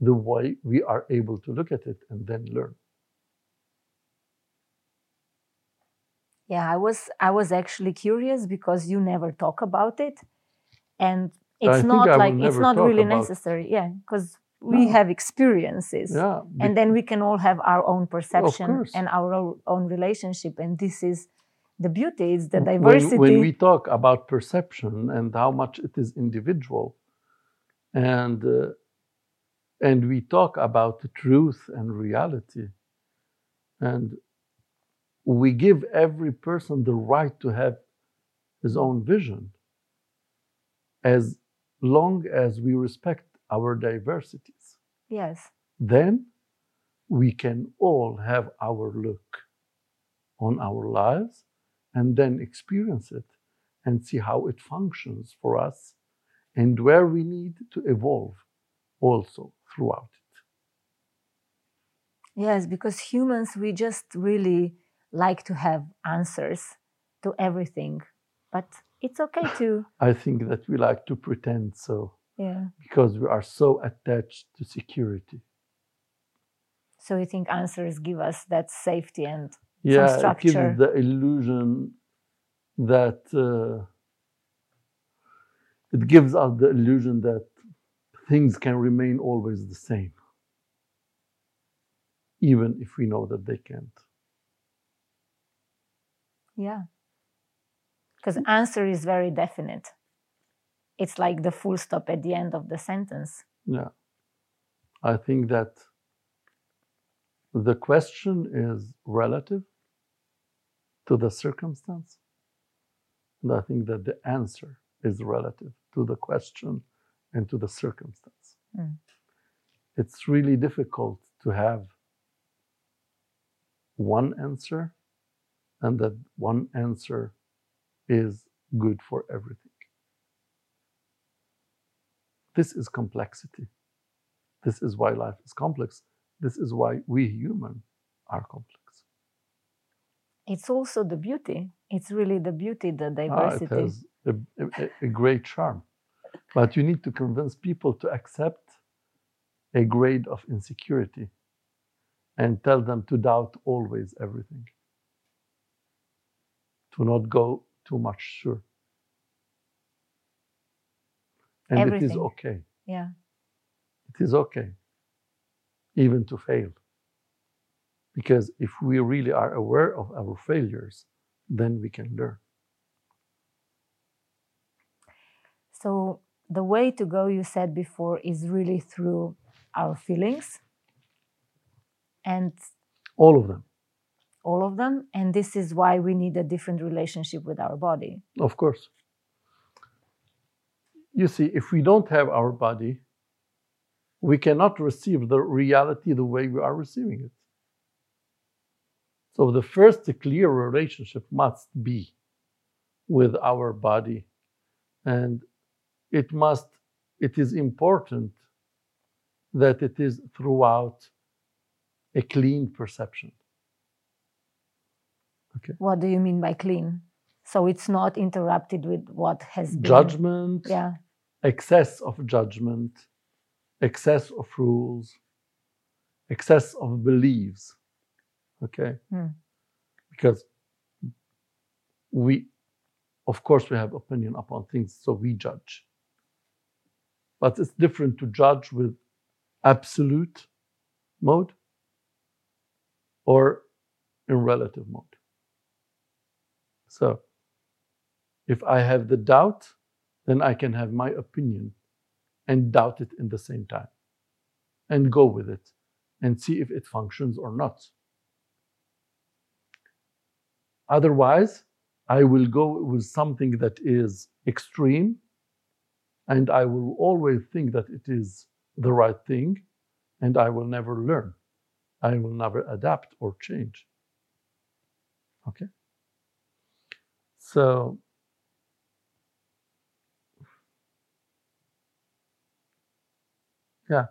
the way we are able to look at it and then learn. Yeah, I was I was actually curious because you never talk about it, and it's think not like it's not really necessary. Yeah, because we No. have experiences, Yeah, and then we can all have our own perception and our own- relationship, and this is the beauty. It's the when- diversity. When, we talk about perception and how much it is individual, and uh, and we talk about the truth and reality, and we give every person the right to have his own vision, as long as we respect our diversities yes, then we can all have our look on our lives and then experience it and see how it functions for us and where we need to evolve also throughout it. yes, because humans we just really like to have answers to everything, but it's okay to <laughs> I think that we like to pretend so yeah. because we are so attached to security. So you think answers give us that safety and Yeah, it structure. gives the illusion that uh, it gives us the illusion that things can remain always the same, even if we know that they can't. Yeah. Because answer is very definite. It's like the full stop at the end of the sentence. Yeah, I think that the question is relative to the circumstance, and I think that the answer is relative to the question and to the circumstance. Mm. It's really difficult to have one answer and that one answer is good for everything. This is complexity. This is why life is complex. This is why we human are complex. It's also the beauty. It's really the beauty, the diversity. Ah, it has a, a, a great charm. But you need to convince people to accept a grade of insecurity and tell them to doubt always everything. To not go too much sure. And it is okay. Yeah. It is okay even to fail. Because if we really are aware of our failures, then we can learn. So the way to go, you said before, is really through our feelings and All of them. All of them. And this is why we need a different relationship with our body. Of course. You see, if we don't have our body, we cannot receive the reality the way we are receiving it. So, the first clear relationship must be with our body. And it must, it is important that it is throughout a clean perception. What do you mean by clean? So it's not interrupted with what has been. Judgment, Yeah. excess of judgment, excess of rules, excess of beliefs. Okay? Hmm. Because we, of course, we have opinion upon things, so we judge. But it's different to judge with absolute mode or in relative mode. So, if I have the doubt, then I can have my opinion and doubt it in the same time and go with it and see if it functions or not. Otherwise, I will go with something that is extreme and I will always think that it is the right thing and I will never learn. I will never adapt or change. Okay? So, yeah,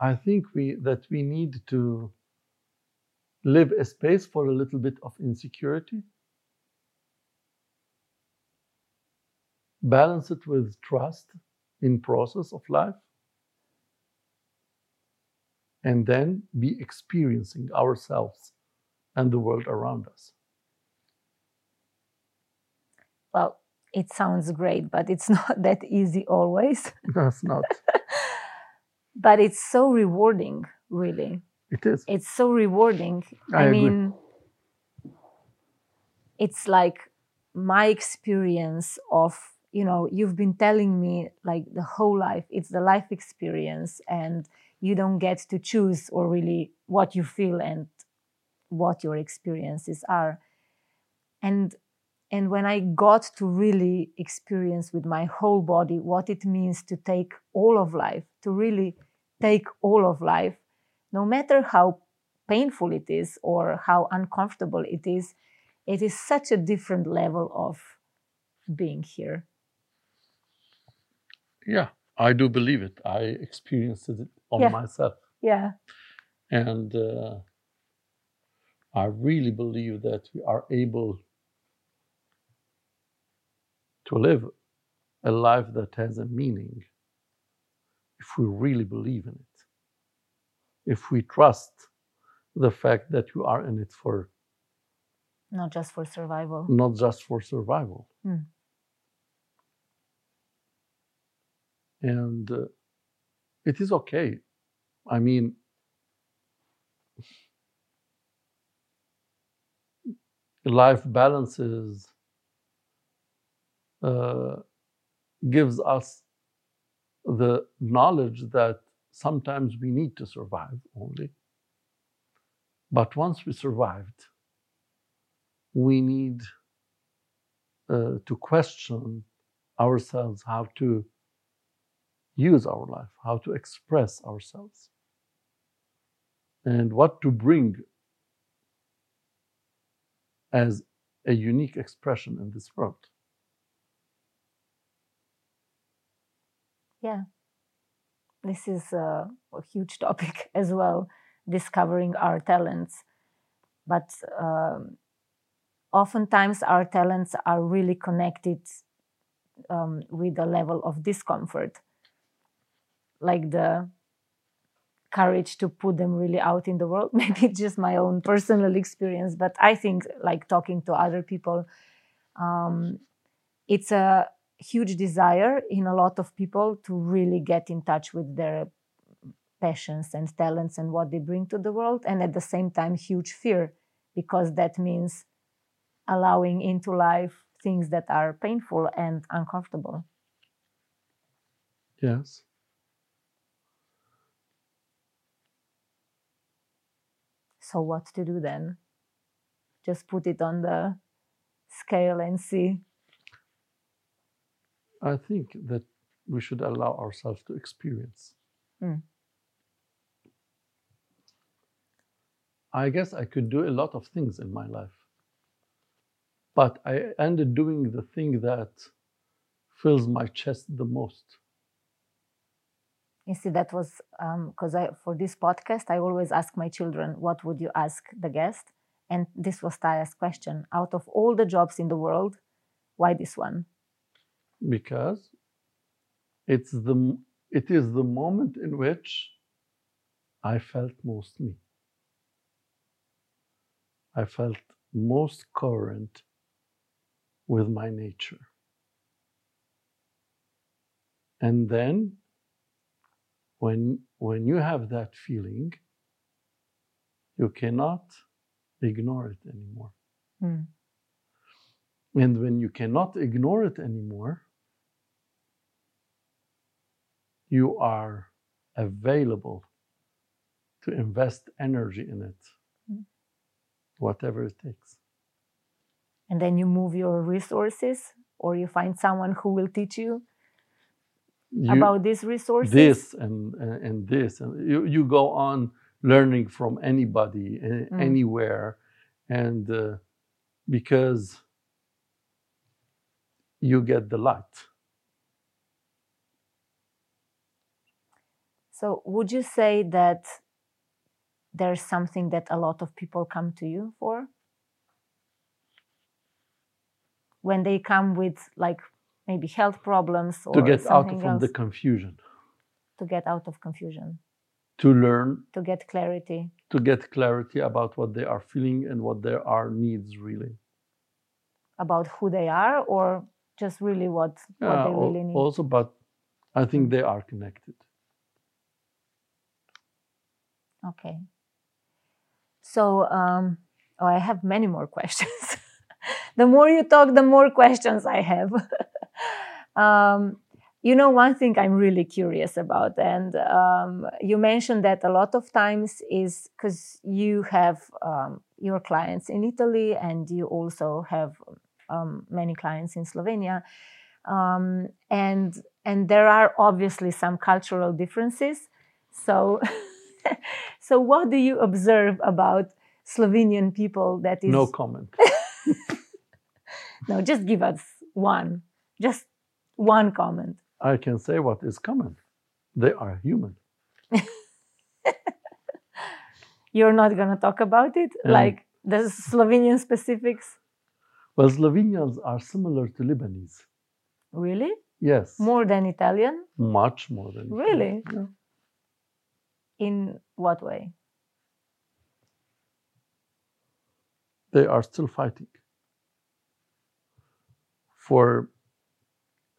I think we that we need to live a space for a little bit of insecurity, balance it with trust in process of life, and then be experiencing ourselves and the world around us. Well, it sounds great, but it's <laughs> not that easy always. <laughs> No, it's not. <laughs> but it's so rewarding, really. It is. It's so rewarding. I I, mean, it's like my experience of, you know, you've been telling me like the whole life, it's the life experience, and you don't get to choose or really what you feel and what your experiences are. And and when I got to really experience with my whole body what it means to take all of life, to really take all of life, no matter how painful it is or how uncomfortable it is, it is such a different level of being here. Yeah, I do believe it. I experienced it on Yeah. myself. Yeah. And uh, I really believe that we are able to live a life that has a meaning if we really believe in it. If we trust the fact that you are in it for Not just for survival. not just for survival. Hmm. And uh, it is okay. I mean, life balances uh, gives us the knowledge that sometimes we need to survive only. But once we survived, we need uh, to question ourselves how to use our life, how to express ourselves, and what to bring as a unique expression in this world. Yeah. This is a, a huge topic <laughs> as well, discovering our talents. But um, oftentimes our talents are really connected um, with a level of discomfort. Like the courage to put them really out in the world. <laughs> Maybe it's just my own personal experience, but I think like talking to other people, um, it's a huge desire in a lot of people to really get in touch with their passions and talents and what they bring to the world, and at the same time, huge fear because that means allowing into life things that are painful and uncomfortable. Yes. So, what to do then? Just put it on the scale and see. I think that we should allow ourselves to experience. Mm. I guess I could do a lot of things in my life. But I ended doing the thing that fills my chest the most. You see, that was because I for this podcast I always ask my children, "What would you ask the guest?" And this was Taya's question. Out of all the jobs in the world, why this one? Because it's the it is the moment in which I felt most me. I felt most current with my nature. And then when when you have that feeling, you cannot ignore it anymore. Mm. And when you cannot ignore it anymore, you are available to invest energy in it, Mm. whatever it takes. And then you move your resources, or you find someone who will teach you, You- about these resources. this and and and this and you, you go on learning from anybody Mm. anywhere and uh, because you get the light So, would you say that there's something that a lot of people come to you for? When they come with like maybe health problems or to get out from else, the confusion to get out of confusion, to learn to get clarity. to get clarity about what they are feeling and what their are needs really about who they are or just really what, what they al- really need. also but i think Mm. they are connected Okay. So, um, oh, I have many more <laughs> questions. the more you talk, the more questions I have. <laughs> um, you know, one thing I'm really curious about, and um, you mentioned that a lot of times is because you have um, your clients in Italy and you also have um, many clients in Slovenia. Um, and and there are obviously some cultural differences. So, <laughs> <laughs> so what do you observe about Slovenian people that is no comment <laughs> no, just give us one, just one comment. i can say what is common they are human <laughs> You're not gonna talk about it, Mm. like the Slovenian specifics. well slovenians are similar to lebanese Really, yes more than Italian? much more than Really? Yeah. In what way? they are still fighting for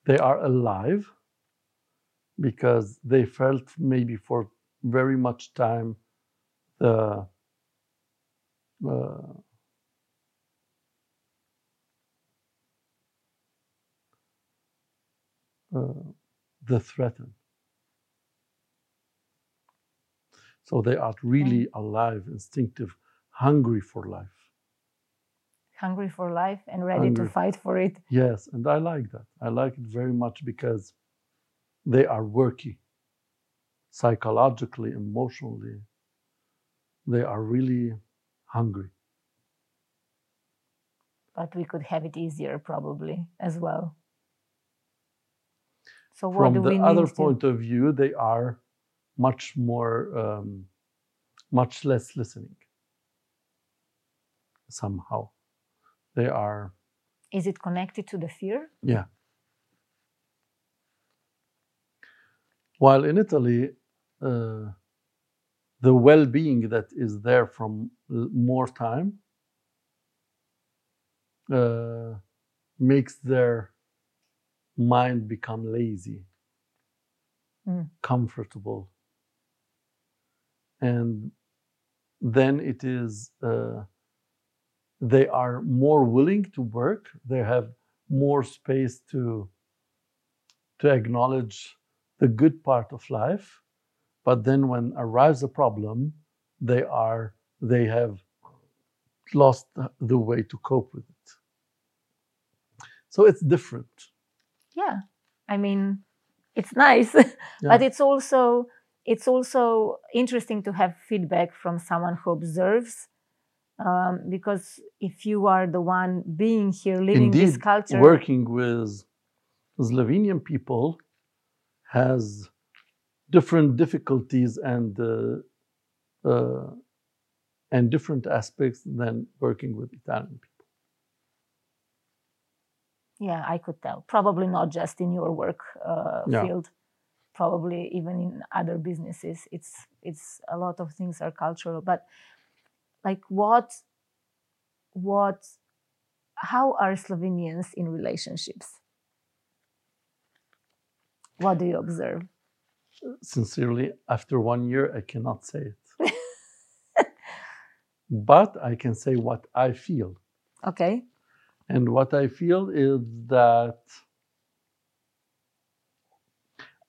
they are alive because they felt maybe for very much time the uh, uh, the threaten so they are really alive instinctive hungry for life Hungry for life and ready to fight for it. Yes, and I like that. I like it very much because they are worky psychologically, emotionally. They are really hungry. But we could have it easier, probably as well. So what From do the we other to? point of view, they are much more, um, much less listening. Somehow, they are. Is it connected to the fear? Yeah. While in Italy, uh, the well-being that is there from l- more time uh, makes their mind become lazy, Mm. comfortable, and then it is uh, they are more willing to work. They have more space to to acknowledge the good part of life, but then when arrives a problem, they are they have lost the way to cope with it. So it's different. yeah i mean it's nice <laughs> but it's also it's also interesting to have feedback from someone who observes um, because if you are the one being here living this culture working with Slovenian people has different difficulties and uh, uh, and different aspects than working with Italian people. yeah i could tell probably not just in your work uh, Yeah. field probably even in other businesses it's it's a lot of things are cultural but like what what how are slovenians in relationships what do you observe Sincerely, after one year, I cannot say it. <laughs> but I can say what I feel. okay And what I feel is that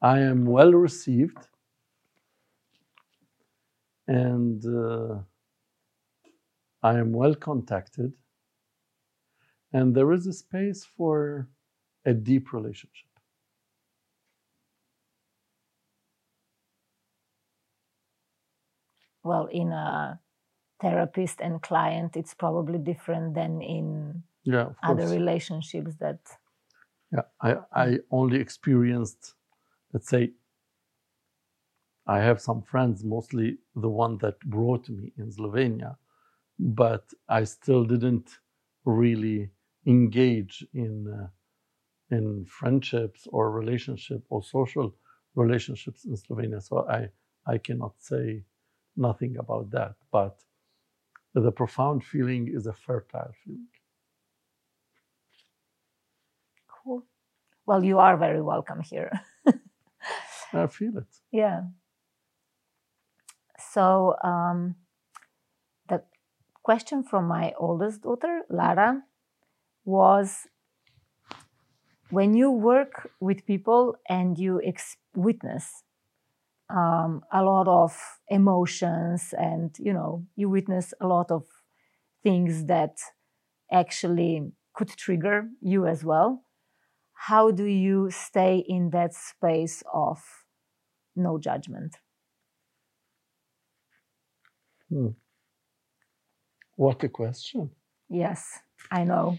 I am well received and uh, I am well contacted, and there is a space for a deep relationship. well in a therapist and client it's probably different than in Yeah, other course. relationships that Yeah, I, I only experienced, let's say, I have some friends, mostly the one that brought me in Slovenia, but I still didn't really engage in uh, in friendships or relationship or social relationships in Slovenia. So I I cannot say nothing about that, but the profound feeling is a fertile feeling. cool well you are very welcome here <laughs> I feel it. Yeah. So um, the question from my oldest daughter, Lara, was when you work with people and you ex- witness um, a lot of emotions and you know you witness a lot of things that actually could trigger you as well how do you stay in that space of no judgment Hmm. What a question. yes i know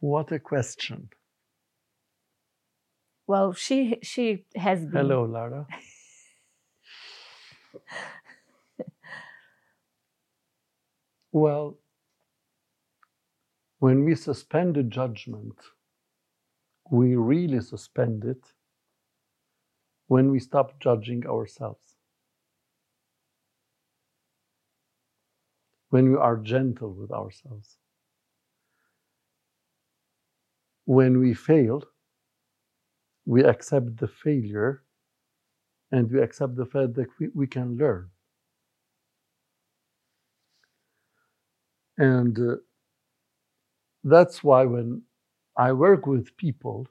What a question. well she she has been Hello, Lara. <laughs> well, when we suspend a judgment, we really suspend it when we stop judging ourselves. When we are gentle with ourselves. When we fail, we accept the failure and we accept the fact that we, we can learn. And uh, that's why when I work with people,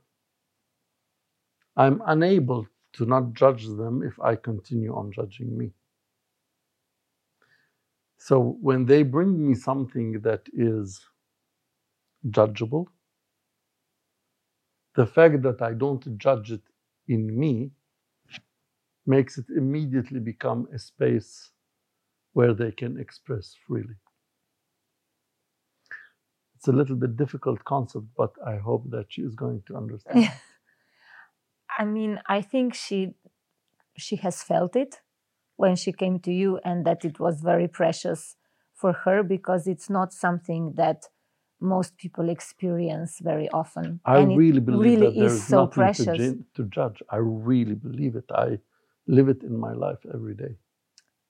I'm unable to not judge them if I continue on judging me. So when they bring me something that is judgeable, the fact that I don't judge it in me makes it immediately become a space where they can express freely. It's a little bit difficult concept, but I hope that she is going to understand. I mean, I think she she has felt it when she came to you, and that it was very precious for her because it's not something that most people experience very often. I and it really believe really that there is is so nothing precious. To, ju- to judge. I really believe it. I live it in my life every day.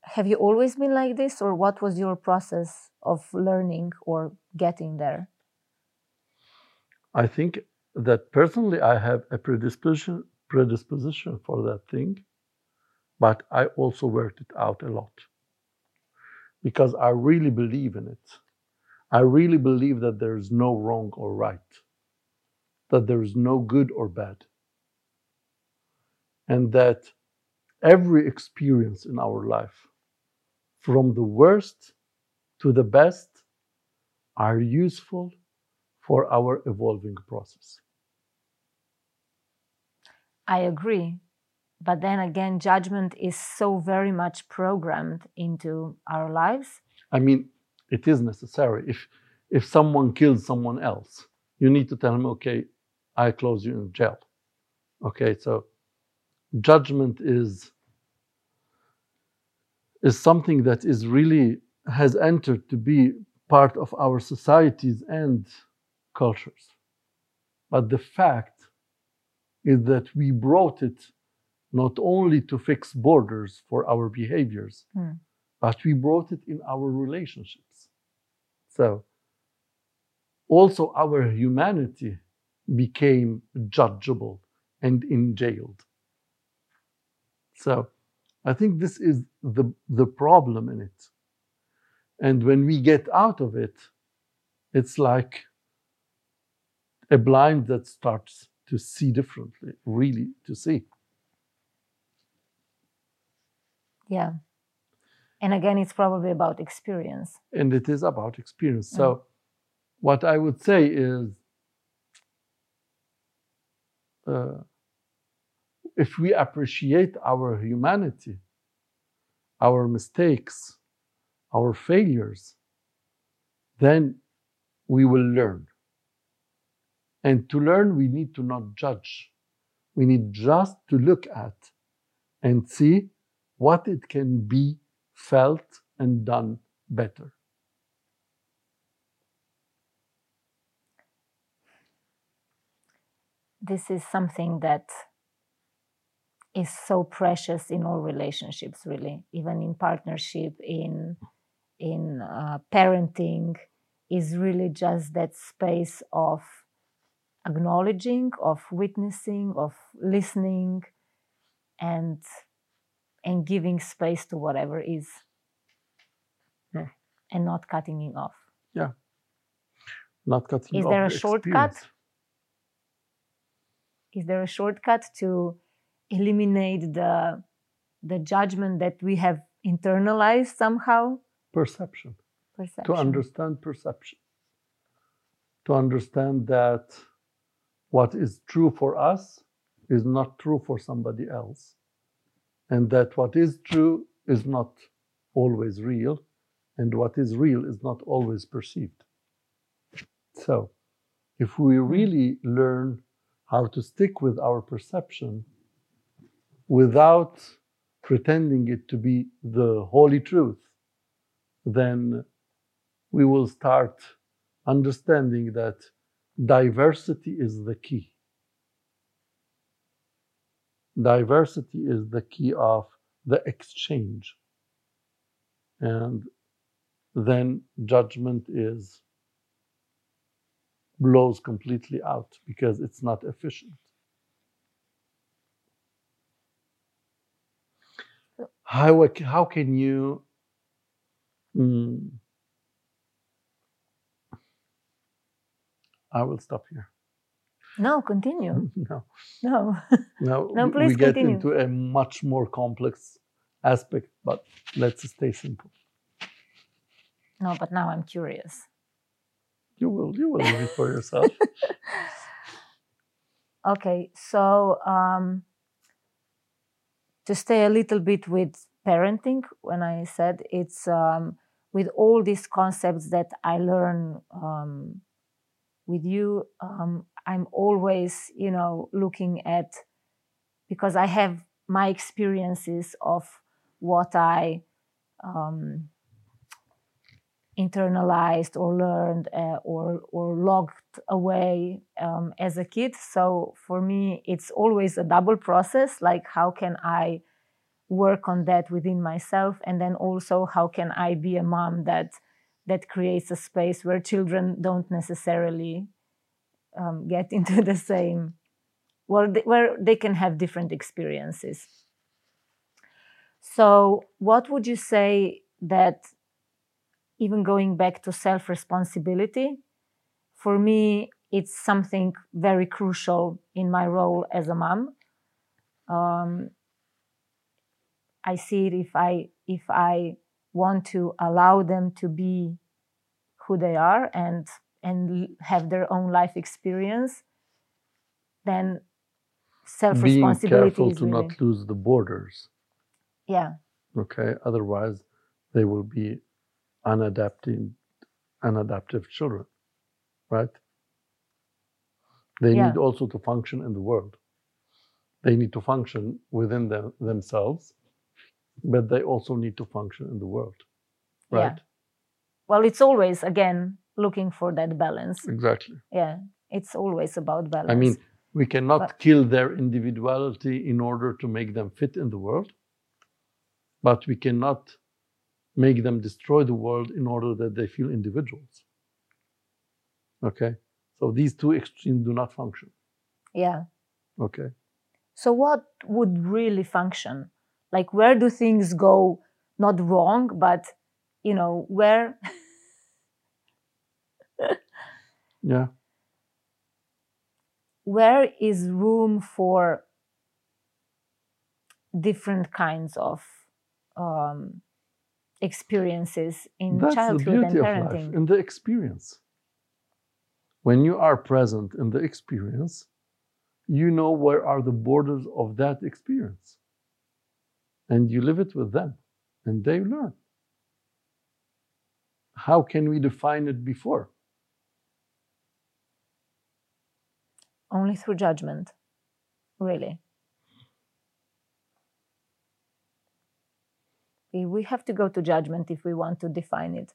Have you always been like this, or what was your process of learning or getting there? I think that personally I have a predisposition predisposition for that thing, but I also worked it out a lot because I really believe in it. I really believe that there is no wrong or right, that there is no good or bad, and that every experience in our life, from the worst to the best, are useful for our evolving process. I agree. But then again, judgment is so very much programmed into our lives. I mean, it is necessary. If if someone kills someone else, you need to tell him, okay, I close you in jail. Okay, so judgment is is something that is really has entered to be part of our societies and cultures. But the fact is that we brought it not only to fix borders for our behaviors, Mm. but we brought it in our relationships. So also our humanity became judgeable and in enjailed. So I think this is the, the problem in it. And when we get out of it, it's like a blind that starts to see differently, really to see. Yeah. And again, it's probably about experience. And it is about experience. So, what I would say is uh, if we appreciate our humanity, our mistakes, our failures, then we will learn. And to learn, we need to not judge. We need just to look at and see what it can be felt and done better. This is something that is so precious in all relationships, really, even in partnership, in in uh, parenting, is really just that space of acknowledging, of witnessing, of listening, and and giving space to whatever is, Yeah. and not cutting it off. Yeah, not cutting Is off there a the shortcut? experience. Is there a shortcut to eliminate the the judgment that we have internalized somehow? Perception. Perception. to understand perception, to understand that what is true for us is not true for somebody else, and that what is true is not always real, and what is real is not always perceived. So, if we really learn how to stick with our perception without pretending it to be the holy truth, then we will start understanding that diversity is the key. Diversity is the key of the exchange. And then judgment is blows completely out because it's not efficient. How, how can you mm, I will stop here. No, continue. <laughs> No, No. no, <laughs> No, please we get continue. into a much more complex aspect, but let's stay simple. no, but now I'm curious. You will, you will leave it for yourself. <laughs> Okay, so um, to stay a little bit with parenting, when I said it's um, with all these concepts that I learn um, with you, um, I'm always, you know, looking at because I have my experiences of what I um, internalized or learned uh, or or locked away um, as a kid. So for me, it's always a double process. Like, how can I work on that within myself and then also how can i be a mom that that creates a space where children don't necessarily um, get <laughs> into the same well th- where they can have different experiences. So what would you say that even going back to self responsibility for me it's something very crucial in my role as a mom. Um, I see it if I if I want to allow them to be who they are and and have their own life experience, then self responsibility Being careful to really not lose the borders. yeah Okay, otherwise they will be unadapting, unadaptive children, right? They Yeah. need also to function in the world. They need to function within them, themselves, but they also need to function in the world, Yeah. right? well it's always again looking for that balance Exactly. yeah it's always about balance I mean, we cannot But- kill their individuality in order to make them fit in the world, but we cannot make them destroy the world in order that they feel individuals. Okay? So these two extremes do not function. yeah Okay? so what would really function like where do things go not wrong but you know where <laughs> Yeah. where is room for different kinds of um, experiences in That's the childhood and beauty of life, parenting in the experience. When you are present in the experience, you know where are the borders of that experience. And you live it with them, and they learn. How can we define it before? only through judgment really we have to go to judgment if we want to define it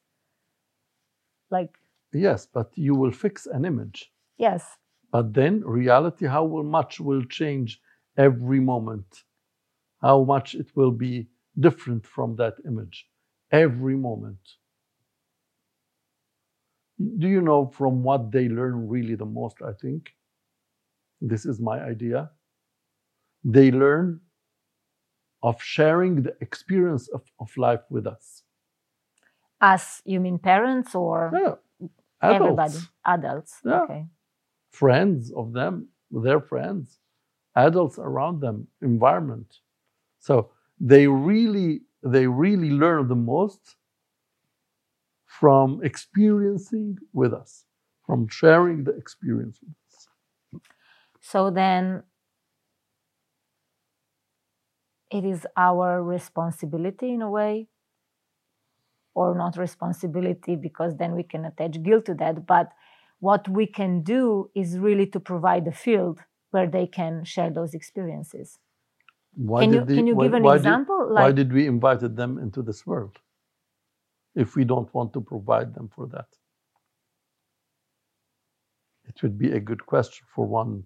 like Yes, but you will fix an image. yes But then reality, how will much will change every moment? How much it will be different from that image every moment? Do you know from what they learn really the most? I think this is my idea. They learn of sharing the experience of, of life with us. us you mean parents or Yeah, everybody adults. adults Yeah. okay friends of them, their friends, adults around them, environment. So they really, they really learn the most from experiencing with us, from sharing the experience with us. So then it is our responsibility in a way, or not responsibility, because then we can attach guilt to that. But what we can do is really to provide a field where they can share those experiences. Why can you did they- can you why- give an why did- example? why did we invited them into this world if we don't want to provide them for that? It would be a good question for one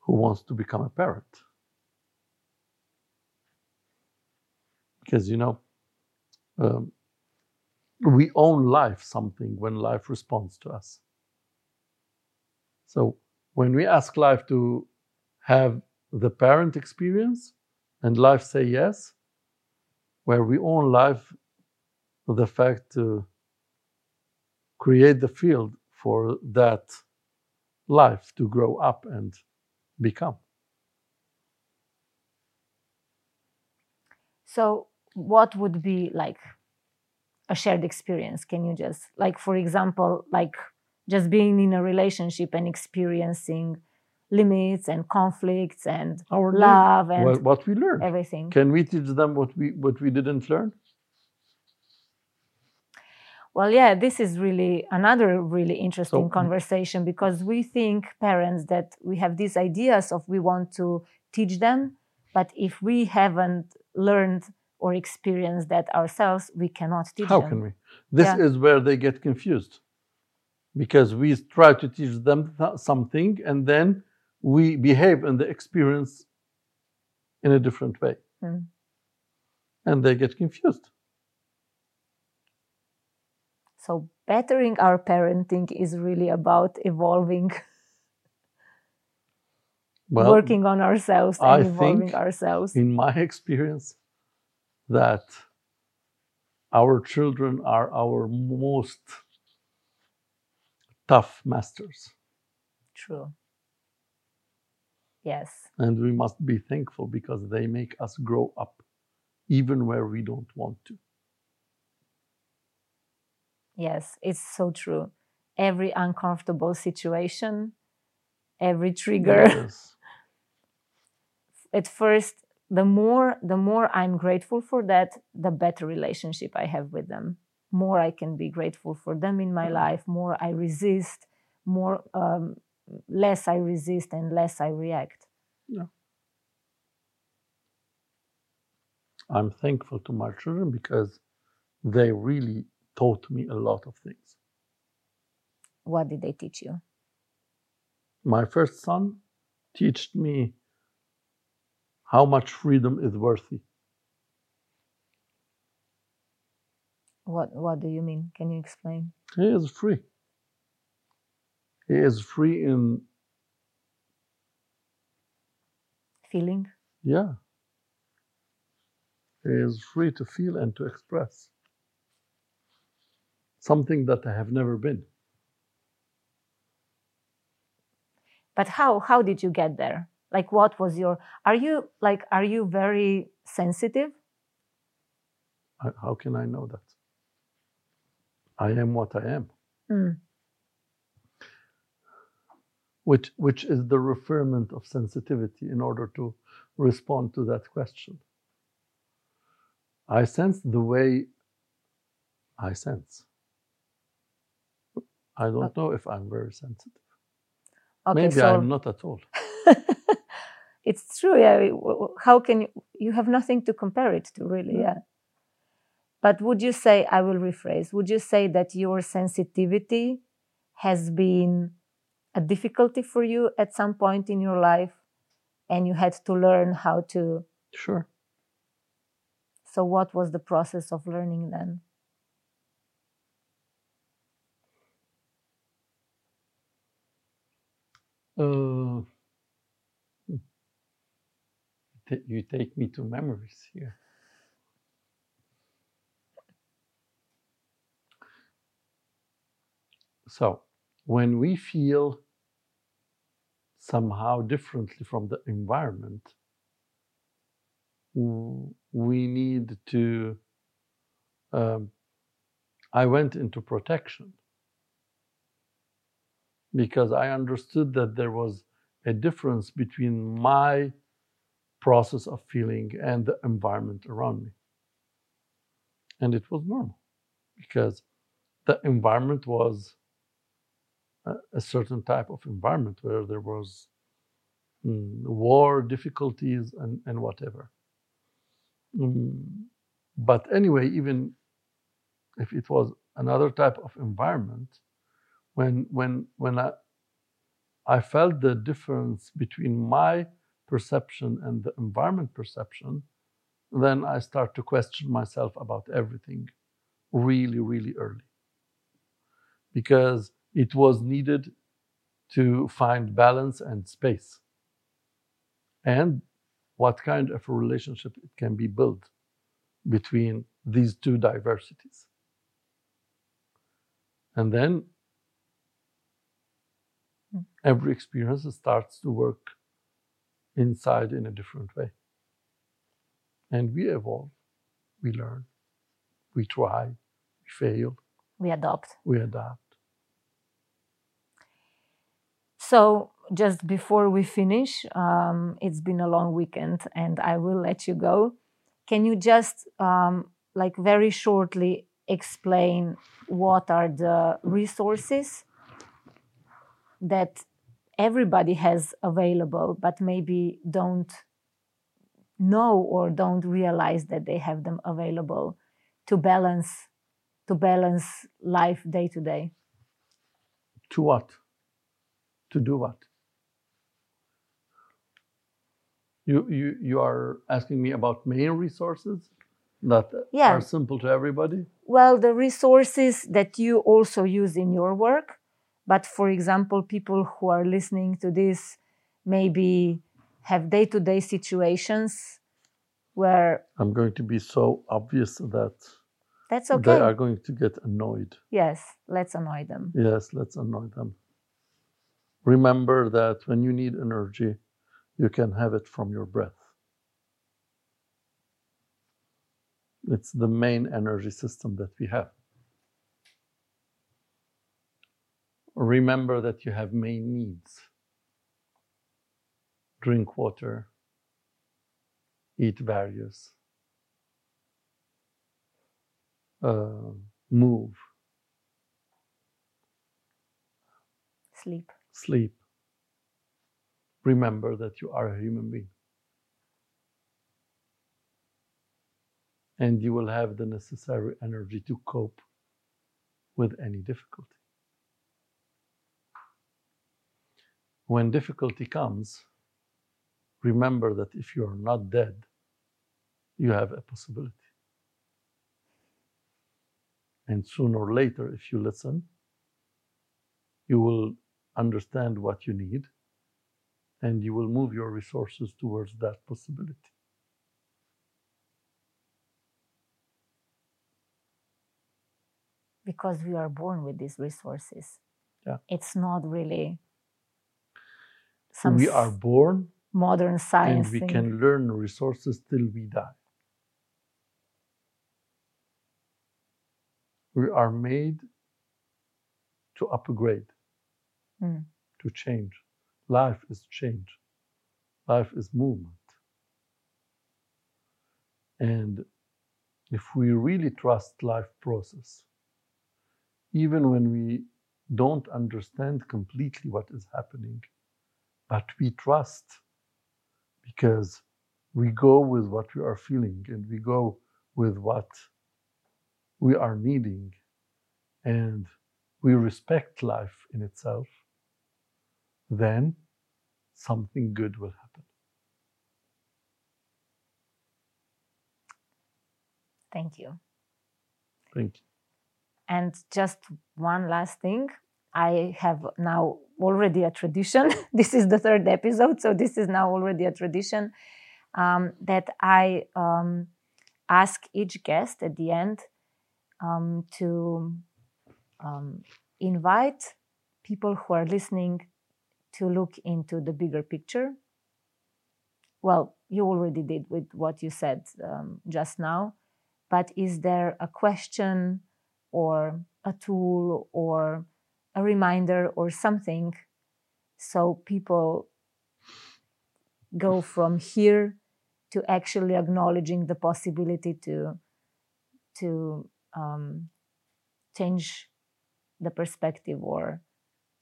who wants to become a parent. Because, you know, um, we own life something when life responds to us. So when we ask life to have the parent experience and life say yes, where we own life the fact to create the field for that life to grow up and become. So, what would be like a shared experience? Can you just, like, for example, like just being in a relationship and experiencing limits and conflicts and Our love and Well, what we learned. everything? Can we teach them what we what we didn't learn? Well, yeah, this is really another really interesting So- conversation because we think parents that we have these ideas of we want to teach them, but if we haven't learned or experienced that ourselves, we cannot teach them. How them. can we? This Yeah. is where they get confused. Because we try to teach them th- something and then we behave in the experience in a different way. Mm. and they get confused. So, bettering our parenting is really about evolving, <laughs> Well, working on ourselves, and I evolving ourselves. in my experience, that our children are our most tough masters. True. Yes. And we must be thankful because they make us grow up, even where we don't want to. Yes, it's so true. Every uncomfortable situation, every trigger. Yes. <laughs> At first, the more the more I'm grateful for that, the better relationship I have with them. More I can be grateful for them in my life. More I resist. More um, less I resist and less I react. Yeah. I'm thankful to my children because they really taught me a lot of things. What did they teach you? My first son taught me how much freedom is worthy. What What do you mean? Can you explain? He is free. He is free in, Feeling. yeah. He is free to feel and to express something that I have never been. But how how did you get there? Like what was your are you like are you very sensitive? How can I know that? I am what I am, Mm. Which, which is the referment of sensitivity in order to respond to that question. I sense the way I sense. I don't know if I'm very sensitive. Okay, Maybe so I'm not at all. <laughs> it's true. Yeah. How can you? You have nothing to compare it to, really. Yeah. But would you say? I will rephrase. Would you say that your sensitivity has been a difficulty for you at some point in your life, and you had to learn how to? Sure. So, what was the process of learning then? Uh, hmm. You take me to memories here. So, when we feel somehow differently from the environment, we need to. Um, I went into protection because I understood that there was a difference between my process of feeling and the environment around me. And it was normal because the environment was a, certain type of environment where there was mm, war, difficulties, and, and whatever. Mm, but anyway, even if it was another type of environment, when when when I I felt the difference between my perception and the environment perception, then I start to question myself about everything really, really early. Because it was needed to find balance and space. And what kind of a relationship it can be built between these two diversities. And then every experience starts to work inside in a different way. And we evolve, we learn, we try, we fail, We adopt. we adapt. So, just before we finish, um, it's been a long weekend and I will let you go. Can you just, um, like, very shortly explain what are the resources that everybody has available, but maybe don't know or don't realize that they have them available to balance to balance life day to day To what? To do what? You, you, you are asking me about main resources that Yeah. are simple to everybody? Well, the resources that you also use in your work, but for example, people who are listening to this maybe have day to day situations where I'm going to be so obvious that that's okay. they are going to get annoyed. Yes, let's annoy them. Yes, let's annoy them. Remember that when you need energy, you can have it from your breath. It's the main energy system that we have. Remember that you have main needs drink water, eat various, uh, move, Sleep. Sleep. Remember that you are a human being. And you will have the necessary energy to cope with any difficulty. When difficulty comes, remember that if you are not dead, you have a possibility. And sooner or later, if you listen, you will understand what you need and you will move your resources towards that possibility. because we are born with these resources. Yeah. It's not really some we are born modern science and we thing. can learn resources till we die. We are made to upgrade, Mm. to change. Life is change, life is movement. And if we really trust life process, even when we don't understand completely what is happening, but we trust because we go with what we are feeling and we go with what we are needing and we respect life in itself, then something good will happen. Thank you. Thank you. And just one last thing. I have now already a tradition. <laughs> this is the third episode, so this is now already a tradition um, that I um, ask each guest at the end um, to um, invite people who are listening to look into the bigger picture. Well, you already did with what you said um, just now, but is there a question or a tool or a reminder or something so people go from here to actually acknowledging the possibility to to um, change the perspective or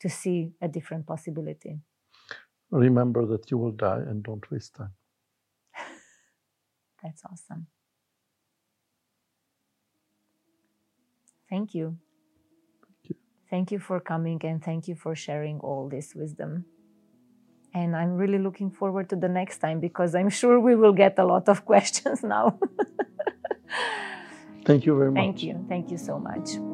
to see a different possibility. Remember that you will die and don't waste time. <laughs> that's awesome. Thank you. Thank you. thank you for coming and thank you for sharing all this wisdom. And i'm really looking forward to the next time because i'm <laughs> sure we will get a lot of <laughs> questions now. Thank you very much. thank you. Thank you so much